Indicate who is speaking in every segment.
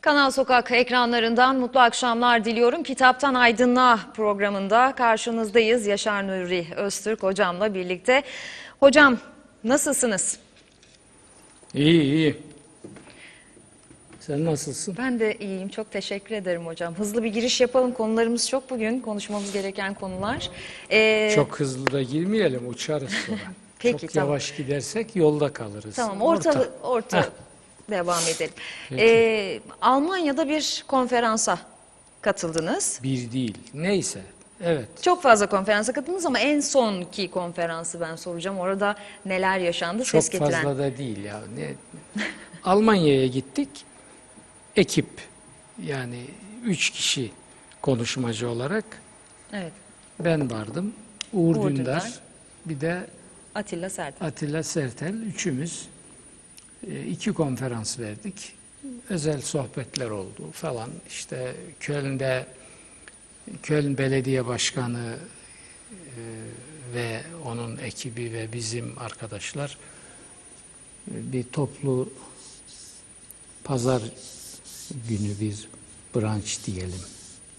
Speaker 1: Kanal Sokak ekranlarından mutlu akşamlar diliyorum. Kitaptan Aydınlığa programında karşınızdayız. Yaşar Nuri Öztürk hocamla birlikte. Hocam nasılsınız?
Speaker 2: İyi iyi. Sen nasılsın?
Speaker 1: Ben de iyiyim. Çok teşekkür ederim hocam. Hızlı bir giriş yapalım. Konularımız çok bugün. Konuşmamız gereken konular. Ee,
Speaker 2: Çok hızlı da girmeyelim uçarız sonra.
Speaker 1: Peki,
Speaker 2: Çok
Speaker 1: tamam.
Speaker 2: yavaş gidersek yolda kalırız.
Speaker 1: Tamam orta, orta,
Speaker 2: Heh.
Speaker 1: Devam edelim.
Speaker 2: Peki.
Speaker 1: Ee, Almanya'da bir konferansa katıldınız.
Speaker 2: Bir değil. Neyse. Evet.
Speaker 1: Çok fazla konferansa katıldınız ama en sonki konferansı ben soracağım. Orada neler yaşandı
Speaker 2: Çok
Speaker 1: ses getiren.
Speaker 2: fazla da değil ya. Ne? Almanya'ya gittik. Ekip yani üç kişi konuşmacı olarak
Speaker 1: Evet.
Speaker 2: ben vardım. Uğur,
Speaker 1: Uğur
Speaker 2: Dündar,
Speaker 1: Dündar.
Speaker 2: bir de
Speaker 1: Atilla Sertel.
Speaker 2: Atilla Sertel üçümüz iki konferans verdik. Özel sohbetler oldu falan. İşte Köln'de Köln Belediye Başkanı e, ve onun ekibi ve bizim arkadaşlar e, bir toplu pazar günü bir branş diyelim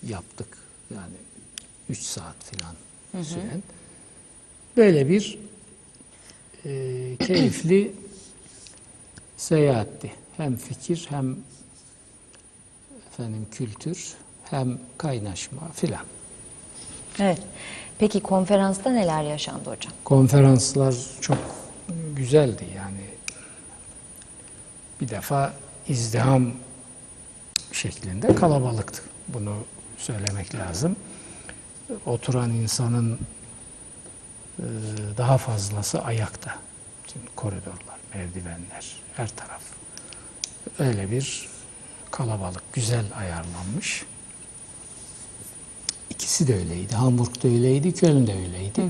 Speaker 2: yaptık. Yani 3 saat falan süren. Böyle bir e, keyifli seyahatti. Hem fikir hem efendim kültür hem kaynaşma filan.
Speaker 1: Evet. Peki konferansta neler yaşandı hocam?
Speaker 2: Konferanslar çok güzeldi yani. Bir defa izdiham şeklinde kalabalıktı. Bunu söylemek lazım. Oturan insanın e, daha fazlası ayakta. Bütün koridorlar, merdivenler, her taraf. Öyle bir kalabalık, güzel ayarlanmış. İkisi de öyleydi. Hamburg'da öyleydi, Köln'de öyleydi.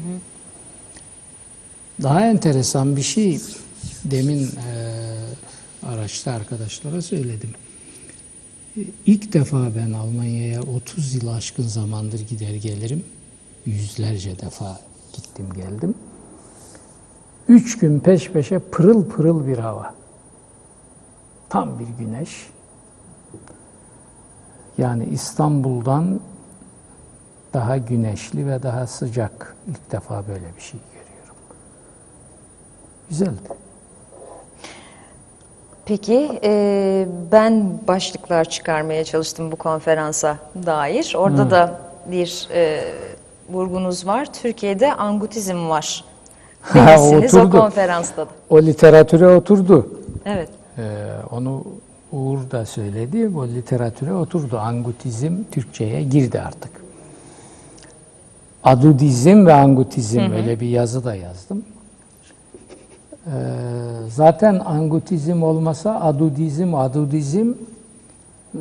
Speaker 2: Daha enteresan bir şey demin e, araçta arkadaşlara söyledim. İlk defa ben Almanya'ya 30 yıl aşkın zamandır gider gelirim. Yüzlerce defa gittim geldim. Üç gün peş peşe pırıl pırıl bir hava. Tam bir güneş. Yani İstanbul'dan daha güneşli ve daha sıcak. İlk defa böyle bir şey görüyorum. Güzeldi.
Speaker 1: Peki e, ben başlıklar çıkarmaya çalıştım bu konferansa dair. Orada da bir e, vurgunuz var. Türkiye'de angutizm var.
Speaker 2: Ha,
Speaker 1: Demişsiniz o
Speaker 2: oturdu.
Speaker 1: konferansta da.
Speaker 2: O literatüre oturdu.
Speaker 1: Evet.
Speaker 2: Ee, onu Uğur da söyledi. O literatüre oturdu. Angutizm Türkçe'ye girdi artık. Adudizm ve angutizm öyle bir yazı da yazdım. Ee, zaten angutizm olmasa adudizm, adudizm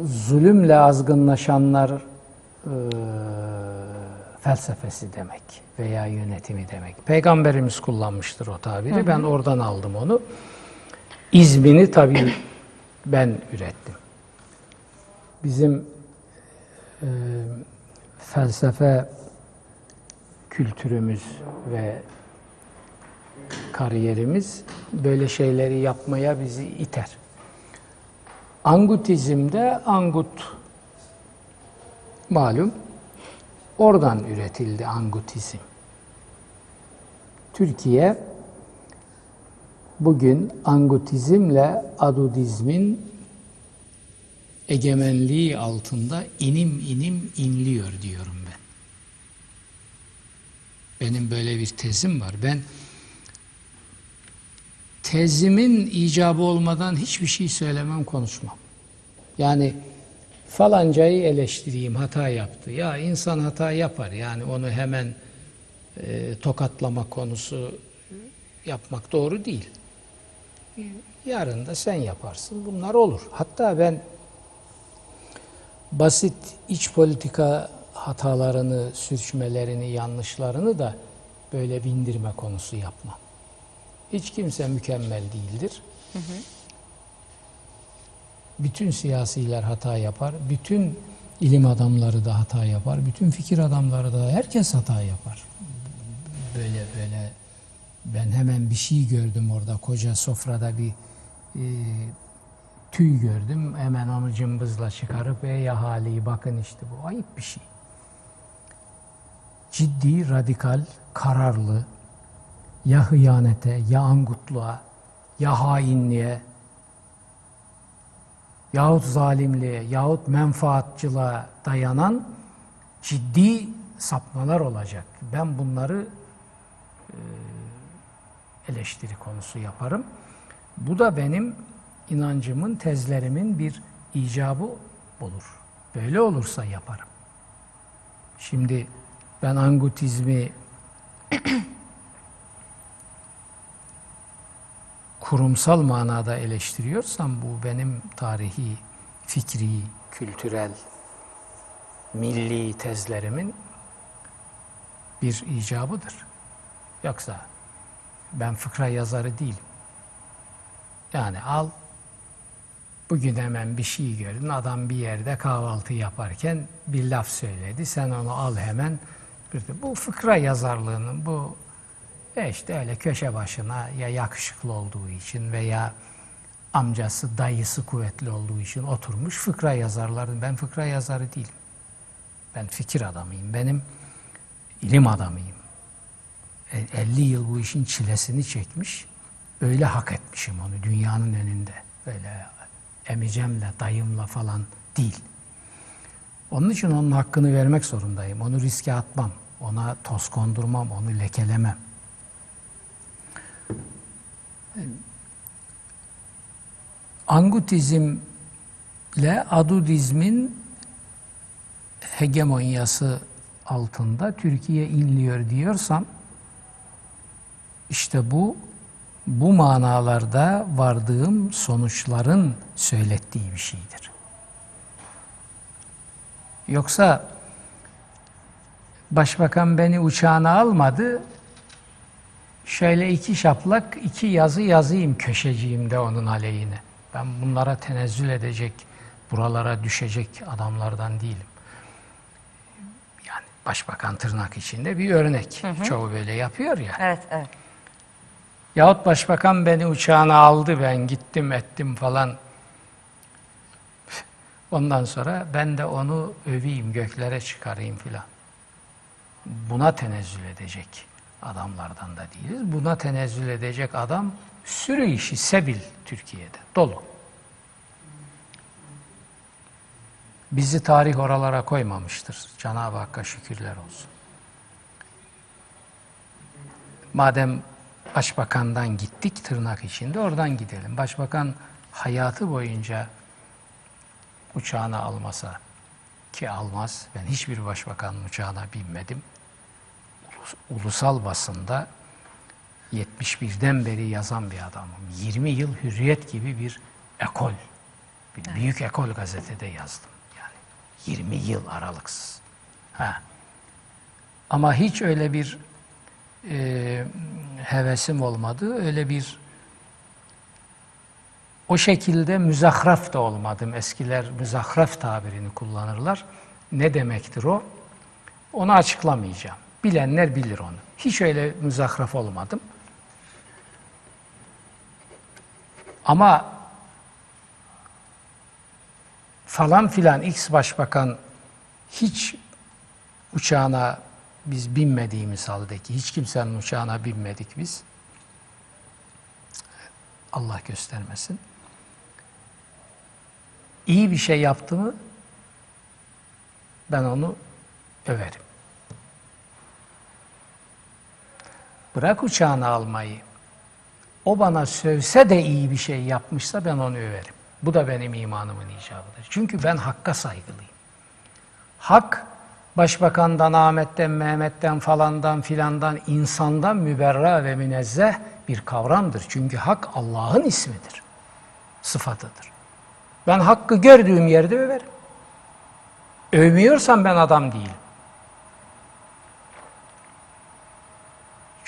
Speaker 2: zulümle azgınlaşanlar e, felsefesi demek veya yönetimi demek. Peygamberimiz kullanmıştır o tabiri. Ben oradan aldım onu. İzmini tabii ben ürettim. Bizim e, felsefe kültürümüz ve kariyerimiz böyle şeyleri yapmaya bizi iter. Angutizmde angut malum oradan üretildi angutizm. Türkiye bugün angutizmle adudizmin egemenliği altında inim inim inliyor diyorum ben. Benim böyle bir tezim var. Ben tezimin icabı olmadan hiçbir şey söylemem, konuşmam. Yani falancayı eleştireyim, hata yaptı. Ya insan hata yapar. Yani onu hemen e, tokatlama konusu yapmak doğru değil. Yarın da sen yaparsın. Bunlar olur. Hatta ben basit iç politika hatalarını, sürçmelerini, yanlışlarını da böyle bindirme konusu yapmam. Hiç kimse mükemmel değildir. Bütün siyasiler hata yapar. Bütün ilim adamları da hata yapar. Bütün fikir adamları da herkes hata yapar. Böyle böyle ben hemen bir şey gördüm orada koca sofrada bir e, tüy gördüm hemen onu cımbızla çıkarıp ey ahali bakın işte bu ayıp bir şey. Ciddi, radikal, kararlı, ya hıyanete, ya angutluğa, ya hainliğe, yahut zalimliğe, yahut menfaatçılığa dayanan ciddi sapmalar olacak. Ben bunları e, eleştiri konusu yaparım. Bu da benim inancımın, tezlerimin bir icabı olur. Böyle olursa yaparım. Şimdi ben angutizmi kurumsal manada eleştiriyorsam bu benim tarihi, fikri, kültürel, milli tezlerimin bir icabıdır. Yoksa ben fıkra yazarı değilim. Yani al, bugün hemen bir şey gördün, adam bir yerde kahvaltı yaparken bir laf söyledi, sen onu al hemen. Bu fıkra yazarlığının, bu e işte öyle köşe başına ya yakışıklı olduğu için veya amcası, dayısı kuvvetli olduğu için oturmuş fıkra yazarların. Ben fıkra yazarı değilim. Ben fikir adamıyım. Benim ilim adamıyım. E, 50 yıl bu işin çilesini çekmiş. Öyle hak etmişim onu dünyanın önünde. Böyle emicemle, dayımla falan değil. Onun için onun hakkını vermek zorundayım. Onu riske atmam. Ona toz kondurmam, onu lekelemem. Angutizmle Adudizmin hegemonyası altında Türkiye inliyor diyorsam işte bu bu manalarda vardığım sonuçların söylettiği bir şeydir. Yoksa başbakan beni uçağına almadı, şöyle iki şaplak iki yazı yazayım köşeciğimde onun aleyhine. Ben bunlara tenezzül edecek, buralara düşecek adamlardan değilim. Yani başbakan tırnak içinde bir örnek. Hı hı. Çoğu böyle yapıyor ya.
Speaker 1: Evet, evet.
Speaker 2: Yahut başbakan beni uçağına aldı, ben gittim ettim falan. Ondan sonra ben de onu öveyim, göklere çıkarayım filan. Buna tenezzül edecek adamlardan da değiliz. Buna tenezzül edecek adam sürü işi, sebil Türkiye'de, dolu. Bizi tarih oralara koymamıştır. Cenab-ı Hakk'a şükürler olsun. Madem başbakandan gittik tırnak içinde oradan gidelim. Başbakan hayatı boyunca uçağına almasa ki almaz. Ben hiçbir başbakanın uçağına binmedim. Ulusal basında 71'den beri yazan bir adamım. 20 yıl hürriyet gibi bir ekol, bir büyük ekol gazetede yazdım. Yani 20 yıl aralıksız. Ha. Ama hiç öyle bir e, hevesim olmadı. Öyle bir o şekilde müzahraf da olmadım. Eskiler müzahraf tabirini kullanırlar. Ne demektir o? Onu açıklamayacağım. Bilenler bilir onu. Hiç öyle müzahraf olmadım. Ama falan filan X başbakan hiç uçağına biz binmediğimiz haldeki hiç kimsenin uçağına binmedik biz. Allah göstermesin. İyi bir şey yaptı mı ben onu överim. Bırak uçağını almayı. O bana sövse de iyi bir şey yapmışsa ben onu överim. Bu da benim imanımın icabıdır. Çünkü ben hakka saygılıyım. Hak başbakandan, Ahmet'ten, Mehmet'ten falandan filandan, insandan müberra ve münezzeh bir kavramdır. Çünkü hak Allah'ın ismidir, sıfatıdır. Ben hakkı gördüğüm yerde överim. Övmüyorsam ben adam değilim.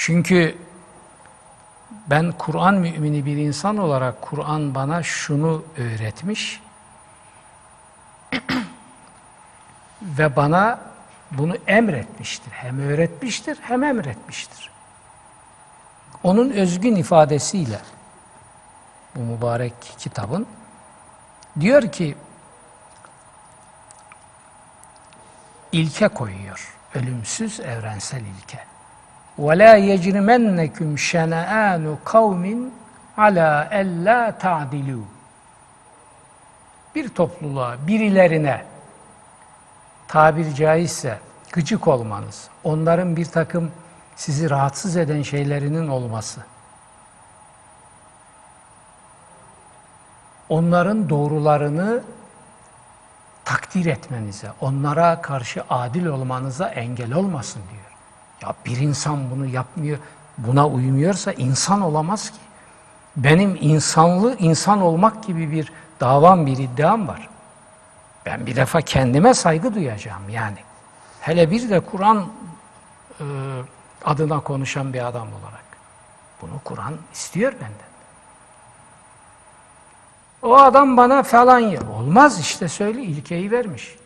Speaker 2: Çünkü ben Kur'an mümini bir insan olarak Kur'an bana şunu öğretmiş ve bana bunu emretmiştir. Hem öğretmiştir hem emretmiştir. Onun özgün ifadesiyle bu mübarek kitabın Diyor ki ilke koyuyor. Ölümsüz evrensel ilke. وَلَا يَجْرِمَنَّكُمْ شَنَآنُ قَوْمٍ عَلَى أَلَّا تَعْدِلُوا Bir topluluğa, birilerine tabir caizse gıcık olmanız, onların bir takım sizi rahatsız eden şeylerinin olması, onların doğrularını takdir etmenize, onlara karşı adil olmanıza engel olmasın diyor. Ya bir insan bunu yapmıyor, buna uymuyorsa insan olamaz ki. Benim insanlı insan olmak gibi bir davam, bir iddiam var. Ben bir defa kendime saygı duyacağım yani. Hele bir de Kur'an e, adına konuşan bir adam olarak. Bunu Kur'an istiyor benden. O adam bana falan yer. Olmaz işte söyle ilkeyi vermiş.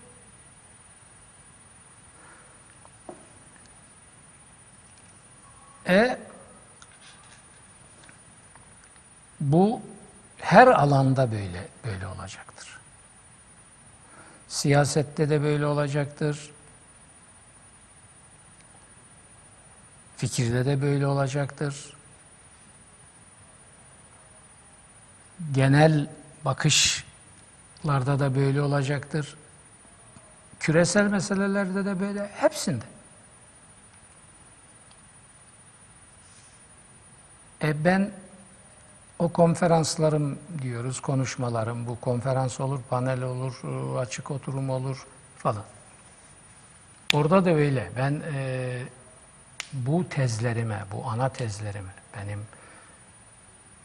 Speaker 2: E bu her alanda böyle böyle olacaktır. Siyasette de böyle olacaktır. Fikirde de böyle olacaktır. Genel bakışlarda da böyle olacaktır. Küresel meselelerde de böyle, hepsinde. E ben o konferanslarım diyoruz, konuşmalarım, bu konferans olur, panel olur, e, açık oturum olur falan. Orada da öyle. Ben e, bu tezlerime, bu ana tezlerime, benim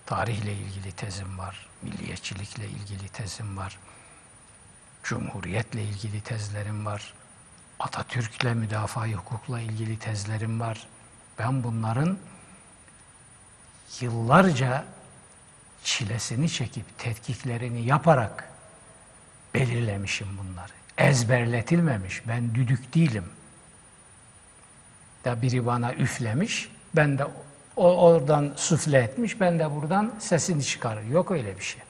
Speaker 2: tarihle ilgili tezim var, milliyetçilikle ilgili tezim var, cumhuriyetle ilgili tezlerim var, Atatürk'le müdafaa hukukla ilgili tezlerim var. Ben bunların yıllarca çilesini çekip tetkiklerini yaparak belirlemişim bunları. Ezberletilmemiş. Ben düdük değilim. Da biri bana üflemiş, ben de o oradan süfle etmiş, ben de buradan sesini çıkarır. Yok öyle bir şey.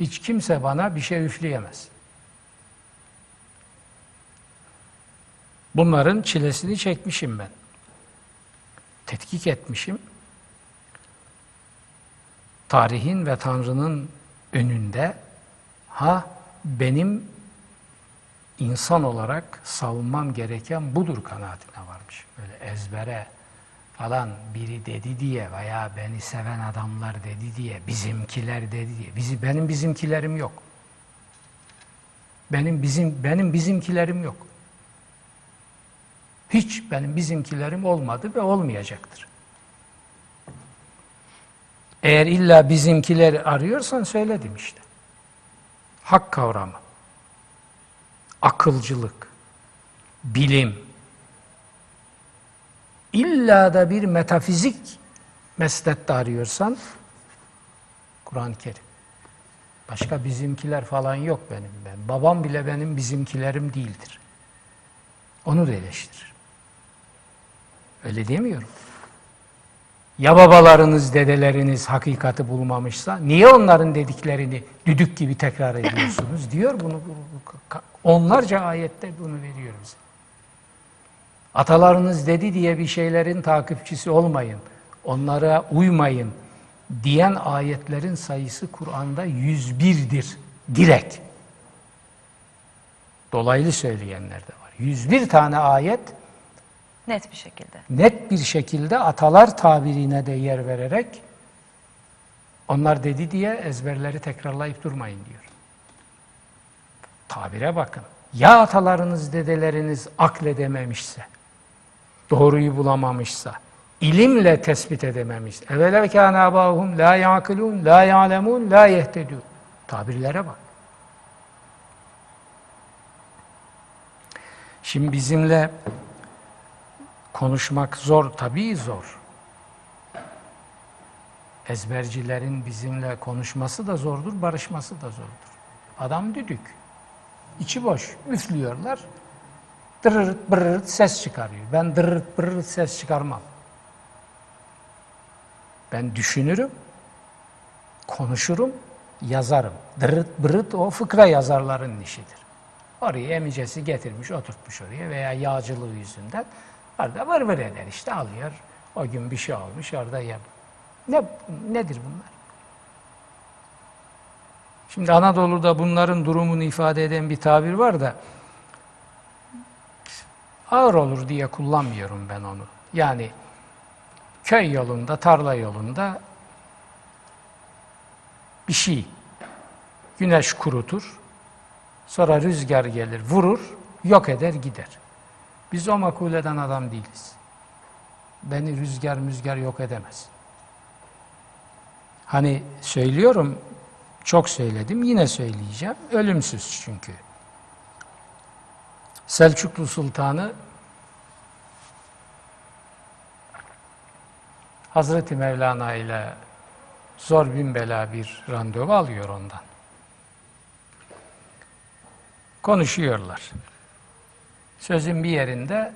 Speaker 2: Hiç kimse bana bir şey üfleyemez. Bunların çilesini çekmişim ben. Tetkik etmişim. Tarihin ve Tanrı'nın önünde ha benim insan olarak savunmam gereken budur kanaatine varmış. Böyle ezbere falan biri dedi diye veya beni seven adamlar dedi diye, bizimkiler dedi diye. Bizi benim bizimkilerim yok. Benim bizim benim bizimkilerim yok. Hiç benim bizimkilerim olmadı ve olmayacaktır. Eğer illa bizimkiler arıyorsan söyledim işte. Hak kavramı, akılcılık, bilim, illa da bir metafizik meslette arıyorsan Kur'an-ı Kerim. Başka bizimkiler falan yok benim. Ben. Babam bile benim bizimkilerim değildir. Onu da eleştirir. Öyle demiyorum. Ya babalarınız, dedeleriniz hakikati bulmamışsa niye onların dediklerini düdük gibi tekrar ediyorsunuz diyor bunu. Onlarca ayette bunu veriyor bize. Atalarınız dedi diye bir şeylerin takipçisi olmayın, onlara uymayın diyen ayetlerin sayısı Kur'an'da 101'dir. Direkt. Dolaylı söyleyenler de var. 101 tane ayet
Speaker 1: Net bir şekilde.
Speaker 2: net bir şekilde atalar tabirine de yer vererek onlar dedi diye ezberleri tekrarlayıp durmayın diyor. Tabire bakın. Ya atalarınız, dedeleriniz akledememişse, doğruyu bulamamışsa, ilimle tespit edememiş. Evvela kâne abâhum la ya'kilûn, la ya'lemûn, la yehtedûn. Tabirlere bak. Şimdi bizimle konuşmak zor, tabii zor. Ezbercilerin bizimle konuşması da zordur, barışması da zordur. Adam düdük. İçi boş, üflüyorlar. Dırırt bırırt ses çıkarıyor. Ben dırırt bırırt ses çıkarmam. Ben düşünürüm, konuşurum, yazarım. Dırıt bırıt o fıkra yazarların işidir. Oraya emicesi getirmiş, oturtmuş oraya veya yağcılığı yüzünden orada vır vır eder işte alıyor. O gün bir şey olmuş orada yem. Ne, nedir bunlar? Şimdi Anadolu'da bunların durumunu ifade eden bir tabir var da ağır olur diye kullanmıyorum ben onu. Yani köy yolunda, tarla yolunda bir şey güneş kurutur, sonra rüzgar gelir, vurur, yok eder gider. Biz o makuleden adam değiliz. Beni rüzgar müzgar yok edemez. Hani söylüyorum, çok söyledim, yine söyleyeceğim. Ölümsüz çünkü. Selçuklu Sultanı Hazreti Mevlana ile zor bin bela bir randevu alıyor ondan. Konuşuyorlar. Sözün bir yerinde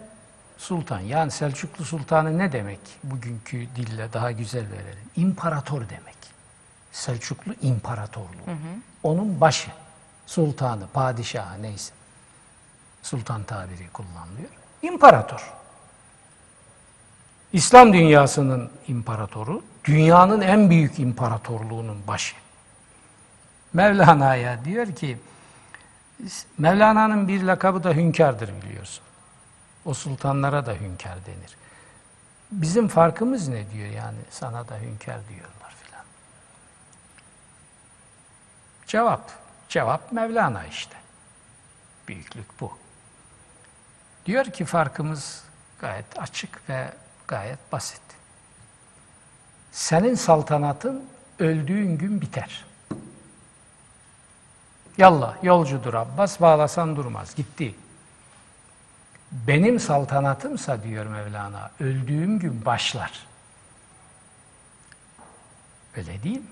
Speaker 2: sultan yani Selçuklu Sultanı ne demek bugünkü dille daha güzel verelim. İmparator demek. Selçuklu imparatorluğu. Onun başı. Sultanı, padişahı neyse. Sultan tabiri kullanılıyor. İmparator. İslam dünyasının imparatoru, dünyanın en büyük imparatorluğunun başı. Mevlana'ya diyor ki, Mevlana'nın bir lakabı da hünkârdır biliyorsun. O sultanlara da hünkâr denir. Bizim farkımız ne diyor yani sana da hünkâr diyorlar filan. Cevap, cevap Mevlana işte. Büyüklük bu. Diyor ki farkımız gayet açık ve gayet basit. Senin saltanatın öldüğün gün biter. Yallah yolcudur Abbas bağlasan durmaz gitti. Benim saltanatımsa diyor Mevlana öldüğüm gün başlar. Öyle değil mi?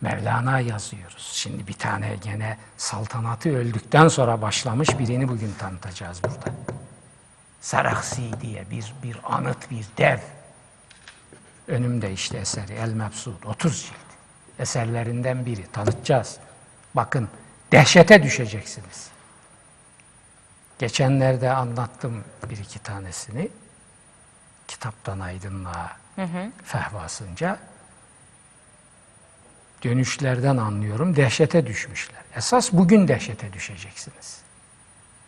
Speaker 2: Mevlana yazıyoruz. Şimdi bir tane gene saltanatı öldükten sonra başlamış birini bugün tanıtacağız burada. Saraksi diye bir, bir anıt, bir dev. Önümde işte eseri El Mebsud, 30 cilt. Eserlerinden biri. Tanıtacağız. Bakın dehşete düşeceksiniz. Geçenlerde anlattım bir iki tanesini. Kitaptan aydınlığa fehvasınca. Dönüşlerden anlıyorum. Dehşete düşmüşler. Esas bugün dehşete düşeceksiniz.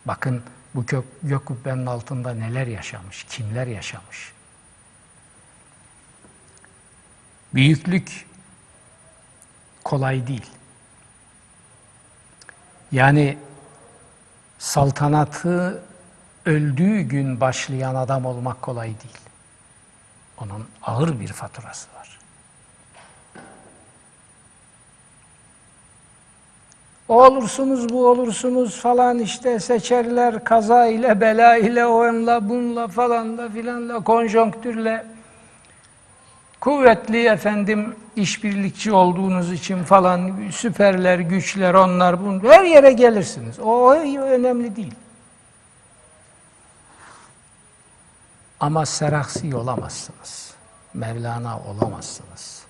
Speaker 2: Bakın bu gök, gök kubbenin altında neler yaşamış, kimler yaşamış. Büyüklük kolay değil. Yani saltanatı öldüğü gün başlayan adam olmak kolay değil. Onun ağır bir faturası var. O olursunuz, bu olursunuz falan işte seçerler kaza ile, bela ile, onunla, bununla falanla filanla, konjonktürle. Kuvvetli efendim işbirlikçi olduğunuz için falan süperler, güçler, onlar, bunlar her yere gelirsiniz. O önemli değil. Ama seraksi olamazsınız. Mevlana olamazsınız.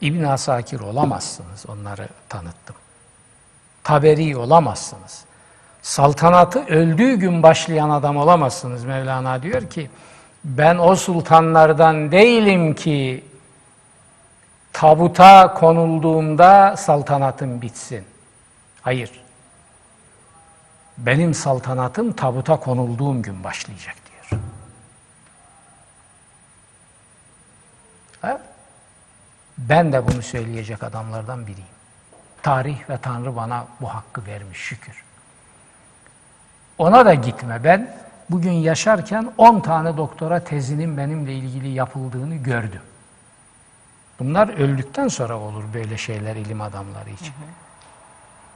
Speaker 2: İbn Asakir olamazsınız. Onları tanıttım. Taberi olamazsınız. Saltanatı öldüğü gün başlayan adam olamazsınız. Mevlana diyor ki ben o sultanlardan değilim ki tabuta konulduğumda saltanatım bitsin. Hayır. Benim saltanatım tabuta konulduğum gün başlayacak diyor. Ha? Ben de bunu söyleyecek adamlardan biriyim. Tarih ve Tanrı bana bu hakkı vermiş şükür. Ona da gitme. Ben bugün yaşarken 10 tane doktora tezinin benimle ilgili yapıldığını gördüm. Bunlar öldükten sonra olur böyle şeyler ilim adamları için.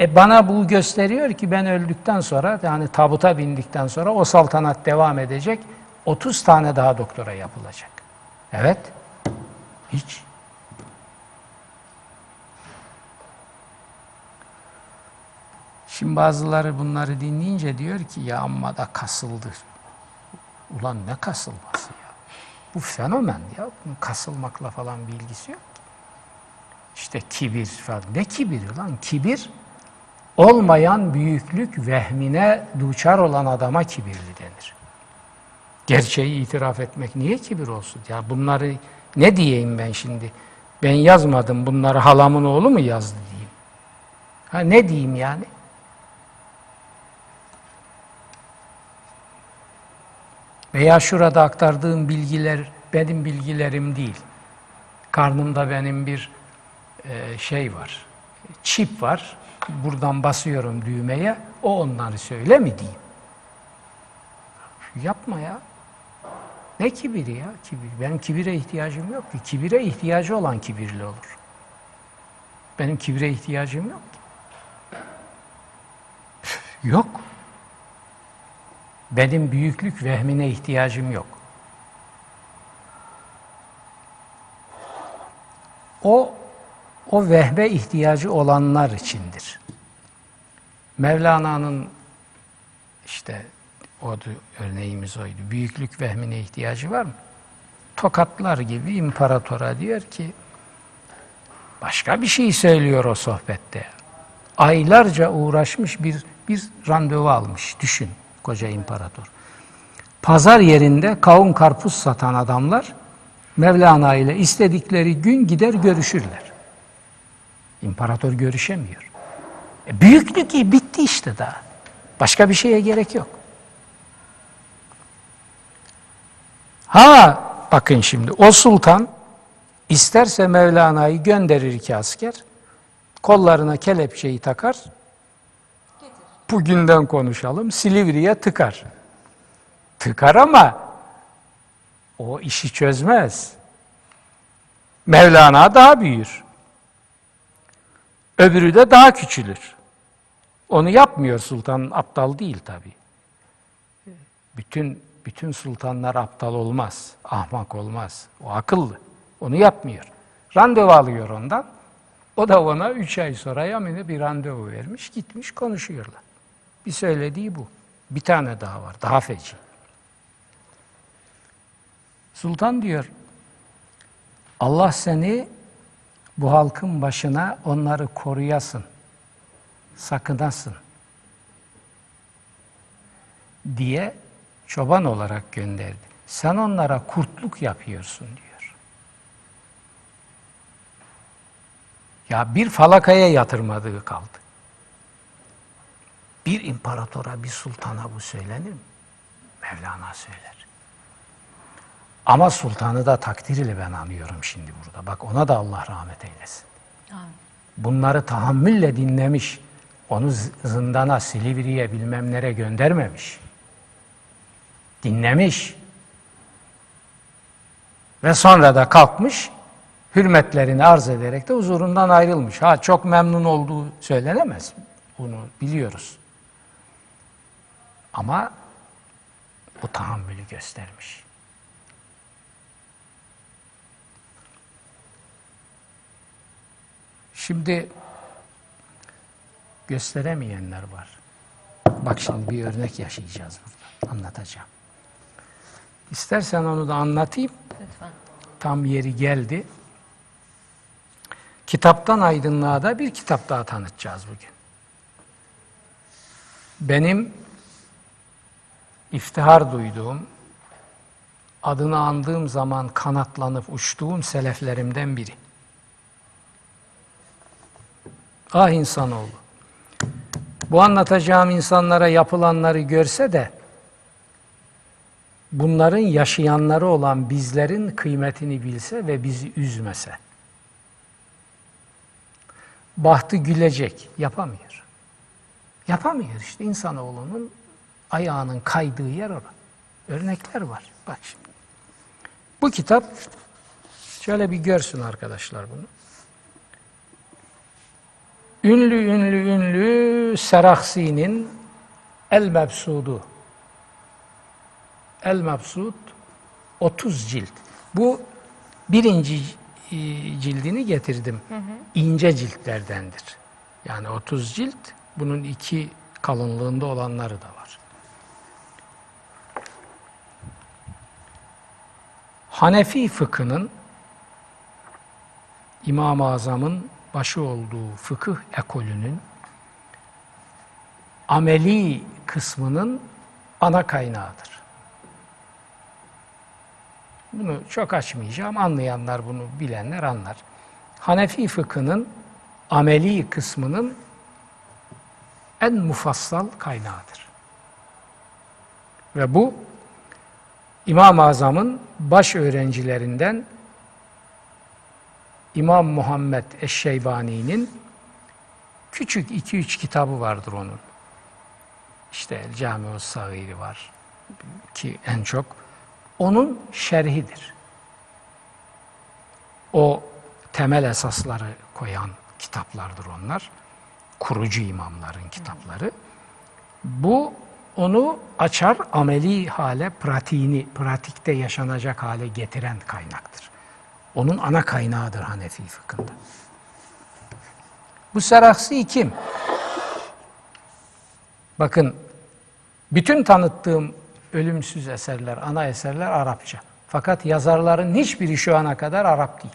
Speaker 2: E bana bu gösteriyor ki ben öldükten sonra yani tabuta bindikten sonra o saltanat devam edecek. 30 tane daha doktora yapılacak. Evet. Hiç. Şimdi bazıları bunları dinleyince diyor ki ya amma da kasıldı. Ulan ne kasılması ya? Bu fenomen ya. Bunun kasılmakla falan bir ilgisi yok. işte kibir falan. Ne kibiri lan? Kibir olmayan büyüklük vehmine duçar olan adama kibirli denir. Gerçeği itiraf etmek niye kibir olsun? Ya bunları ne diyeyim ben şimdi? Ben yazmadım bunları halamın oğlu mu yazdı diyeyim. Ha ne diyeyim yani? Veya şurada aktardığım bilgiler benim bilgilerim değil. Karnımda benim bir e, şey var, çip var. Buradan basıyorum düğmeye, o onları söyle mi diyeyim? Yapma ya. Ne kibiri ya? Kibir. Benim kibire ihtiyacım yok ki. Kibire ihtiyacı olan kibirli olur. Benim kibire ihtiyacım yok ki. Yok. Benim büyüklük vehmine ihtiyacım yok. O o vehme ihtiyacı olanlar içindir. Mevlana'nın işte o örneğimiz oydu. Büyüklük vehmine ihtiyacı var mı? Tokatlar gibi imparatora diyor ki başka bir şey söylüyor o sohbette. Aylarca uğraşmış bir bir randevu almış. Düşün koca imparator. Pazar yerinde kavun karpuz satan adamlar Mevlana ile istedikleri gün gider görüşürler. İmparator görüşemiyor. E büyüklük iyi bitti işte daha. Başka bir şeye gerek yok. Ha bakın şimdi o sultan isterse Mevlana'yı gönderir ki asker kollarına kelepçeyi takar bugünden konuşalım Silivri'ye tıkar. Tıkar ama o işi çözmez. Mevlana daha büyür. Öbürü de daha küçülür. Onu yapmıyor sultan aptal değil tabi. Bütün bütün sultanlar aptal olmaz, ahmak olmaz. O akıllı. Onu yapmıyor. Randevu alıyor ondan. O da ona üç ay sonra Yamin'e bir randevu vermiş, gitmiş konuşuyorlar. Bir söylediği bu. Bir tane daha var, daha feci. Sultan diyor, Allah seni bu halkın başına onları koruyasın, sakınasın diye çoban olarak gönderdi. Sen onlara kurtluk yapıyorsun diyor. Ya bir falakaya yatırmadığı kaldı. Bir imparatora, bir sultana bu söylenir mi? Mevlana söyler. Ama sultanı da takdir ile ben anıyorum şimdi burada. Bak ona da Allah rahmet eylesin. Bunları tahammülle dinlemiş. Onu zindana, Silivri'ye bilmem nere göndermemiş. Dinlemiş. Ve sonra da kalkmış, hürmetlerini arz ederek de huzurundan ayrılmış. Ha çok memnun olduğu söylenemez. Bunu biliyoruz. Ama bu tahammülü göstermiş. Şimdi gösteremeyenler var. Bak şimdi bir örnek yaşayacağız burada. Anlatacağım. İstersen onu da anlatayım.
Speaker 1: Lütfen.
Speaker 2: Tam yeri geldi. Kitaptan aydınlığa da bir kitap daha tanıtacağız bugün. Benim iftihar duyduğum, adını andığım zaman kanatlanıp uçtuğum seleflerimden biri. Ah insanoğlu. Bu anlatacağım insanlara yapılanları görse de bunların yaşayanları olan bizlerin kıymetini bilse ve bizi üzmese. Bahtı gülecek, yapamıyor. Yapamıyor işte insanoğlunun ayağının kaydığı yer orada. Örnekler var. Bak şimdi. Bu kitap şöyle bir görsün arkadaşlar bunu. Ünlü ünlü ünlü Seraksi'nin El Mebsudu. El Mebsud 30 cilt. Bu birinci e, cildini getirdim. Hı hı. İnce ciltlerdendir. Yani 30 cilt. Bunun iki kalınlığında olanları da var. Hanefi fıkhının İmam-ı Azam'ın başı olduğu fıkıh ekolünün ameli kısmının ana kaynağıdır. Bunu çok açmayacağım. Anlayanlar bunu bilenler anlar. Hanefi fıkhının ameli kısmının en mufassal kaynağıdır. Ve bu İmam-ı Azam'ın baş öğrencilerinden İmam Muhammed Eşşeybani'nin küçük 2-3 kitabı vardır onun. İşte El Cami-ü Sagiri var ki en çok onun şerhidir. O temel esasları koyan kitaplardır onlar. Kurucu imamların kitapları. Bu onu açar, ameli hale, pratiğini, pratikte yaşanacak hale getiren kaynaktır. Onun ana kaynağıdır Hanefi fıkhında. Bu Seraksi kim? Bakın, bütün tanıttığım ölümsüz eserler, ana eserler Arapça. Fakat yazarların hiçbiri şu ana kadar Arap değil.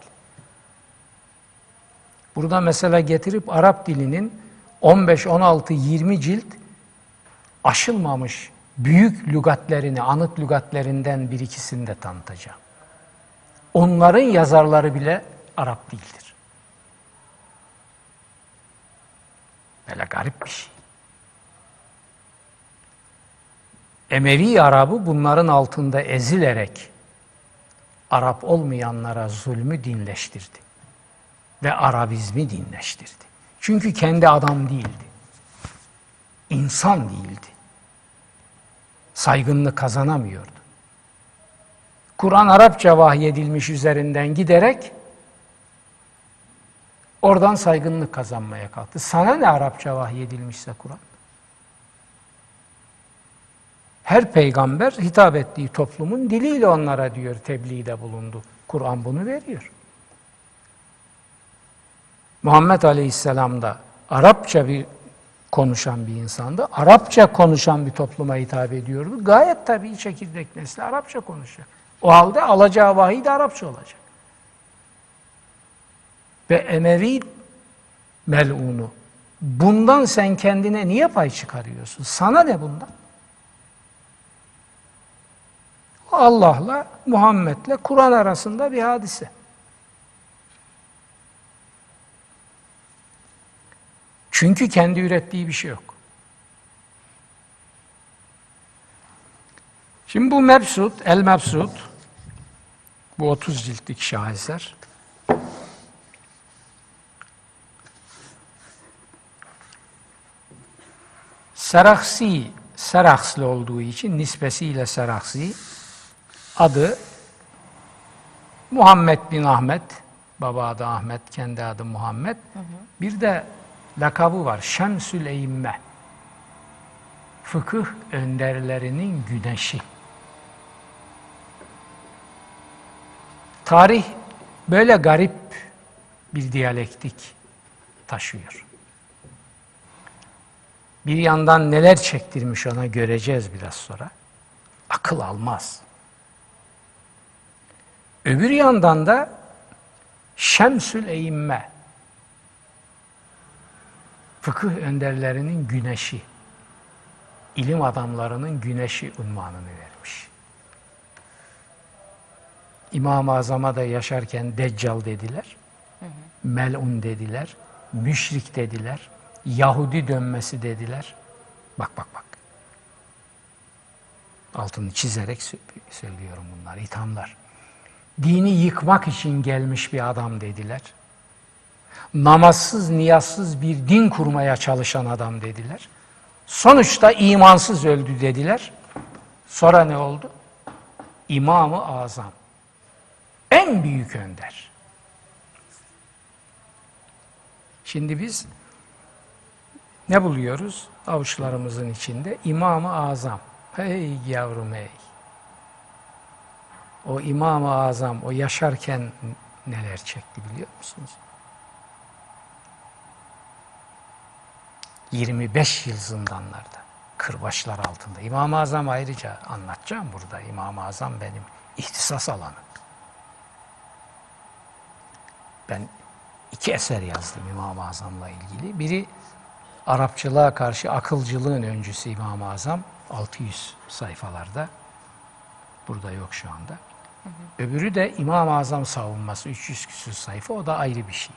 Speaker 2: Burada mesela getirip Arap dilinin 15, 16, 20 cilt aşılmamış büyük lügatlerini, anıt lügatlerinden bir ikisini de tanıtacağım. Onların yazarları bile Arap değildir. Böyle garip bir şey. Emevi Arabı bunların altında ezilerek Arap olmayanlara zulmü dinleştirdi. Ve Arabizmi dinleştirdi. Çünkü kendi adam değildi. İnsan değildi. Saygınlığı kazanamıyordu. Kur'an Arapça vahyedilmiş üzerinden giderek oradan saygınlık kazanmaya kalktı. Sana ne Arapça vahyedilmişse Kur'an? Her peygamber hitap ettiği toplumun diliyle onlara diyor tebliğde bulundu. Kur'an bunu veriyor. Muhammed Aleyhisselam da Arapça bir konuşan bir insandı. Arapça konuşan bir topluma hitap ediyordu. Gayet tabii çekirdek nesli Arapça konuşuyor. O halde alacağı vahiy de Arapça olacak. Ve Emevi melunu. Bundan sen kendine niye pay çıkarıyorsun? Sana ne bundan? Allah'la, Muhammed'le, Kur'an arasında bir hadise. Çünkü kendi ürettiği bir şey yok. Şimdi bu Mebsut, El Mebsut, bu 30 ciltlik şaheser. Seraksi, Serakslı olduğu için nispesiyle Seraksi, adı Muhammed bin Ahmet, baba adı Ahmet, kendi adı Muhammed. Hı hı. Bir de lakabı var, Şemsül Eyyimme. Fıkıh önderlerinin güneşi. Tarih böyle garip bir diyalektik taşıyor. Bir yandan neler çektirmiş ona göreceğiz biraz sonra. Akıl almaz. Öbür yandan da Şemsül Eyyimme fıkıh önderlerinin güneşi, ilim adamlarının güneşi unvanını vermiş. İmam-ı Azam'a da yaşarken Deccal dediler. Melun dediler, müşrik dediler, Yahudi dönmesi dediler. Bak bak bak. Altını çizerek söylüyorum bunlar, ithamlar. Dini yıkmak için gelmiş bir adam dediler namazsız, niyazsız bir din kurmaya çalışan adam dediler. Sonuçta imansız öldü dediler. Sonra ne oldu? İmam-ı Azam. En büyük önder. Şimdi biz ne buluyoruz? Avuçlarımızın içinde İmam-ı Azam. Hey yavrum hey. O İmam-ı Azam o yaşarken neler çekti biliyor musunuz? 25 yıl zindanlarda, kırbaçlar altında. İmam-ı Azam ayrıca anlatacağım burada. İmam-ı Azam benim ihtisas alanım. Ben iki eser yazdım İmam-ı Azam'la ilgili. Biri Arapçılığa karşı akılcılığın öncüsü İmam-ı Azam 600 sayfalarda. Burada yok şu anda. Öbürü de İmam-ı Azam savunması 300 küsur sayfa. O da ayrı bir şey.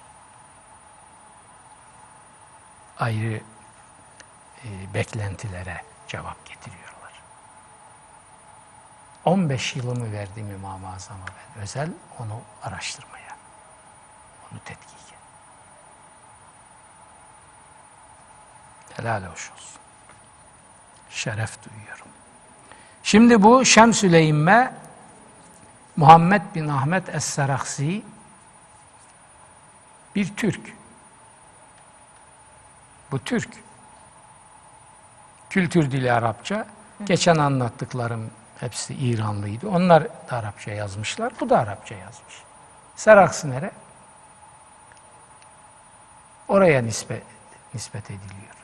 Speaker 2: Ayrı e, beklentilere cevap getiriyorlar. 15 yılımı verdim İmam-ı Azam'a ben. Özel onu araştırmaya, onu tetkike. Helal hoş olsun. Şeref duyuyorum. Şimdi bu Şemsüleyme Muhammed bin Ahmet Es-Seraksi bir Türk. Bu Türk. Kültür dili Arapça. Geçen anlattıklarım hepsi İranlıydı. Onlar da Arapça yazmışlar. Bu da Arapça yazmış. Seraksi nere? Oraya nispet, nispet ediliyor.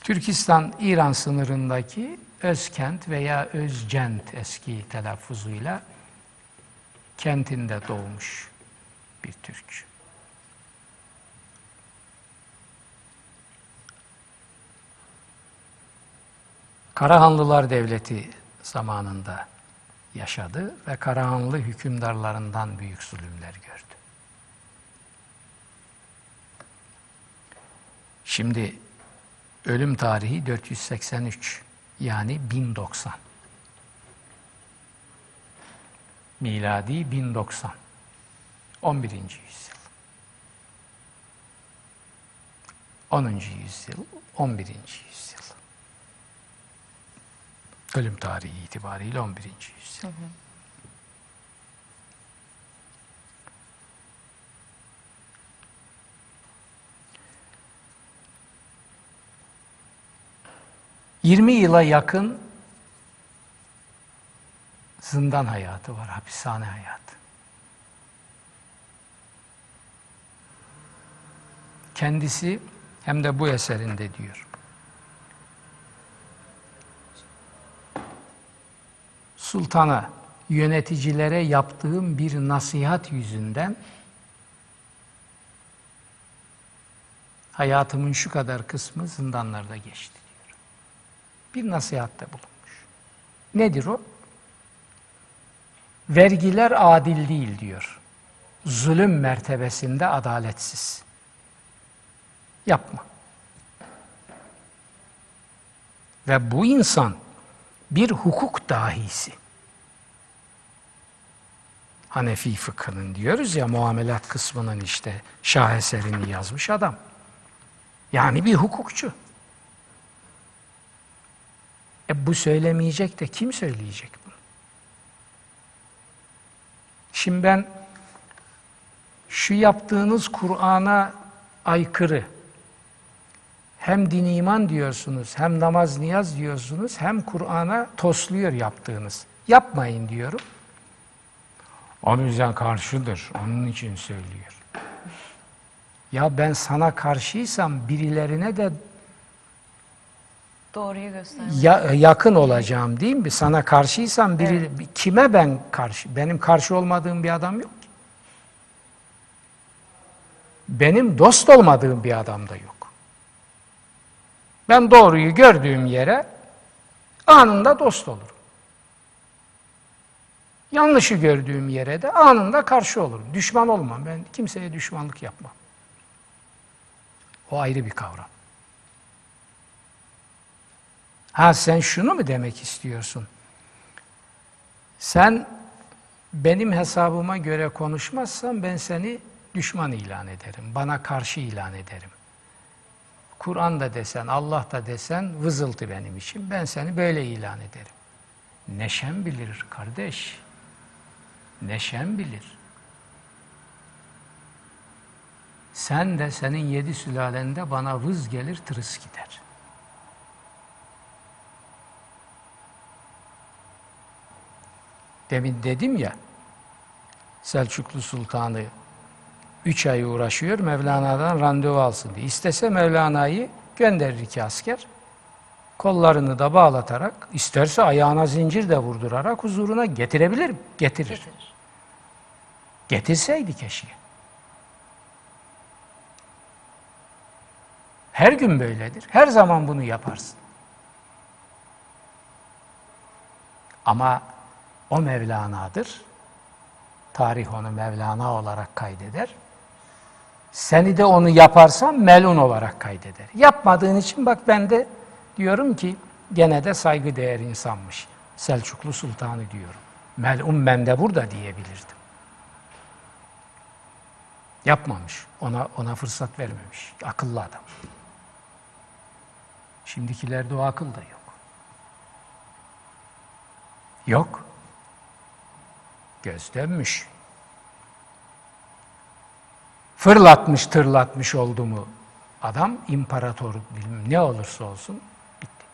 Speaker 2: Türkistan-İran sınırındaki Özkent veya Özcent eski telaffuzuyla kentinde doğmuş bir Türk. Karahanlılar Devleti zamanında yaşadı ve Karahanlı hükümdarlarından büyük zulümler gördü. Şimdi ölüm tarihi 483 yani 1090. Miladi 1090. 11. yüzyıl. 10. yüzyıl, 11. yüzyıl. Ölüm tarihi itibariyle 11. yüzyıl. Yirmi yıla yakın zindan hayatı var, hapishane hayatı. Kendisi hem de bu eserinde diyor. Sultana, yöneticilere yaptığım bir nasihat yüzünden hayatımın şu kadar kısmı zindanlarda geçti diyor. Bir nasihatte bulunmuş. Nedir o? Vergiler adil değil diyor. Zulüm mertebesinde adaletsiz. Yapma. Ve bu insan bir hukuk dahisi. Hanefi fıkhının diyoruz ya muamelat kısmının işte şaheserini yazmış adam. Yani bir hukukçu. E bu söylemeyecek de kim söyleyecek bunu? Şimdi ben şu yaptığınız Kur'an'a aykırı hem din iman diyorsunuz, hem namaz niyaz diyorsunuz, hem Kur'an'a tosluyor yaptığınız. Yapmayın diyorum. O yüzden karşıdır. Onun için söylüyor. Ya ben sana karşıysam birilerine de
Speaker 1: Doğruyu göster.
Speaker 2: ya, yakın olacağım değil mi? Sana karşıysam biri, kime ben karşı? Benim karşı olmadığım bir adam yok ki. Benim dost olmadığım bir adam da yok. Ben doğruyu gördüğüm yere anında dost olurum. Yanlışı gördüğüm yere de anında karşı olurum. Düşman olmam. Ben kimseye düşmanlık yapmam. O ayrı bir kavram. Ha sen şunu mu demek istiyorsun? Sen benim hesabıma göre konuşmazsan ben seni düşman ilan ederim. Bana karşı ilan ederim. Kur'an da desen, Allah da desen vızıltı benim için. Ben seni böyle ilan ederim. Neşem bilir kardeş. Neşem bilir. Sen de senin yedi sülalende bana vız gelir tırıs gider. Demin dedim ya, Selçuklu Sultanı üç ay uğraşıyor Mevlana'dan randevu alsın diye. İstese Mevlana'yı gönderir iki asker. Kollarını da bağlatarak, isterse ayağına zincir de vurdurarak huzuruna getirebilir? Getirir.
Speaker 1: Getirir.
Speaker 2: Getirseydi keşke. Her gün böyledir. Her zaman bunu yaparsın. Ama o Mevlana'dır. Tarih onu Mevlana olarak kaydeder. Seni de onu yaparsan melun olarak kaydeder. Yapmadığın için bak ben de diyorum ki gene de saygıdeğer insanmış. Selçuklu Sultanı diyorum. Melun ben de burada diyebilirdim. Yapmamış. Ona ona fırsat vermemiş. Akıllı adam. Şimdikilerde o akıl da yok. Yok. Göz dönmüş. Fırlatmış, tırlatmış oldu mu adam, imparator bilmem ne olursa olsun bitti.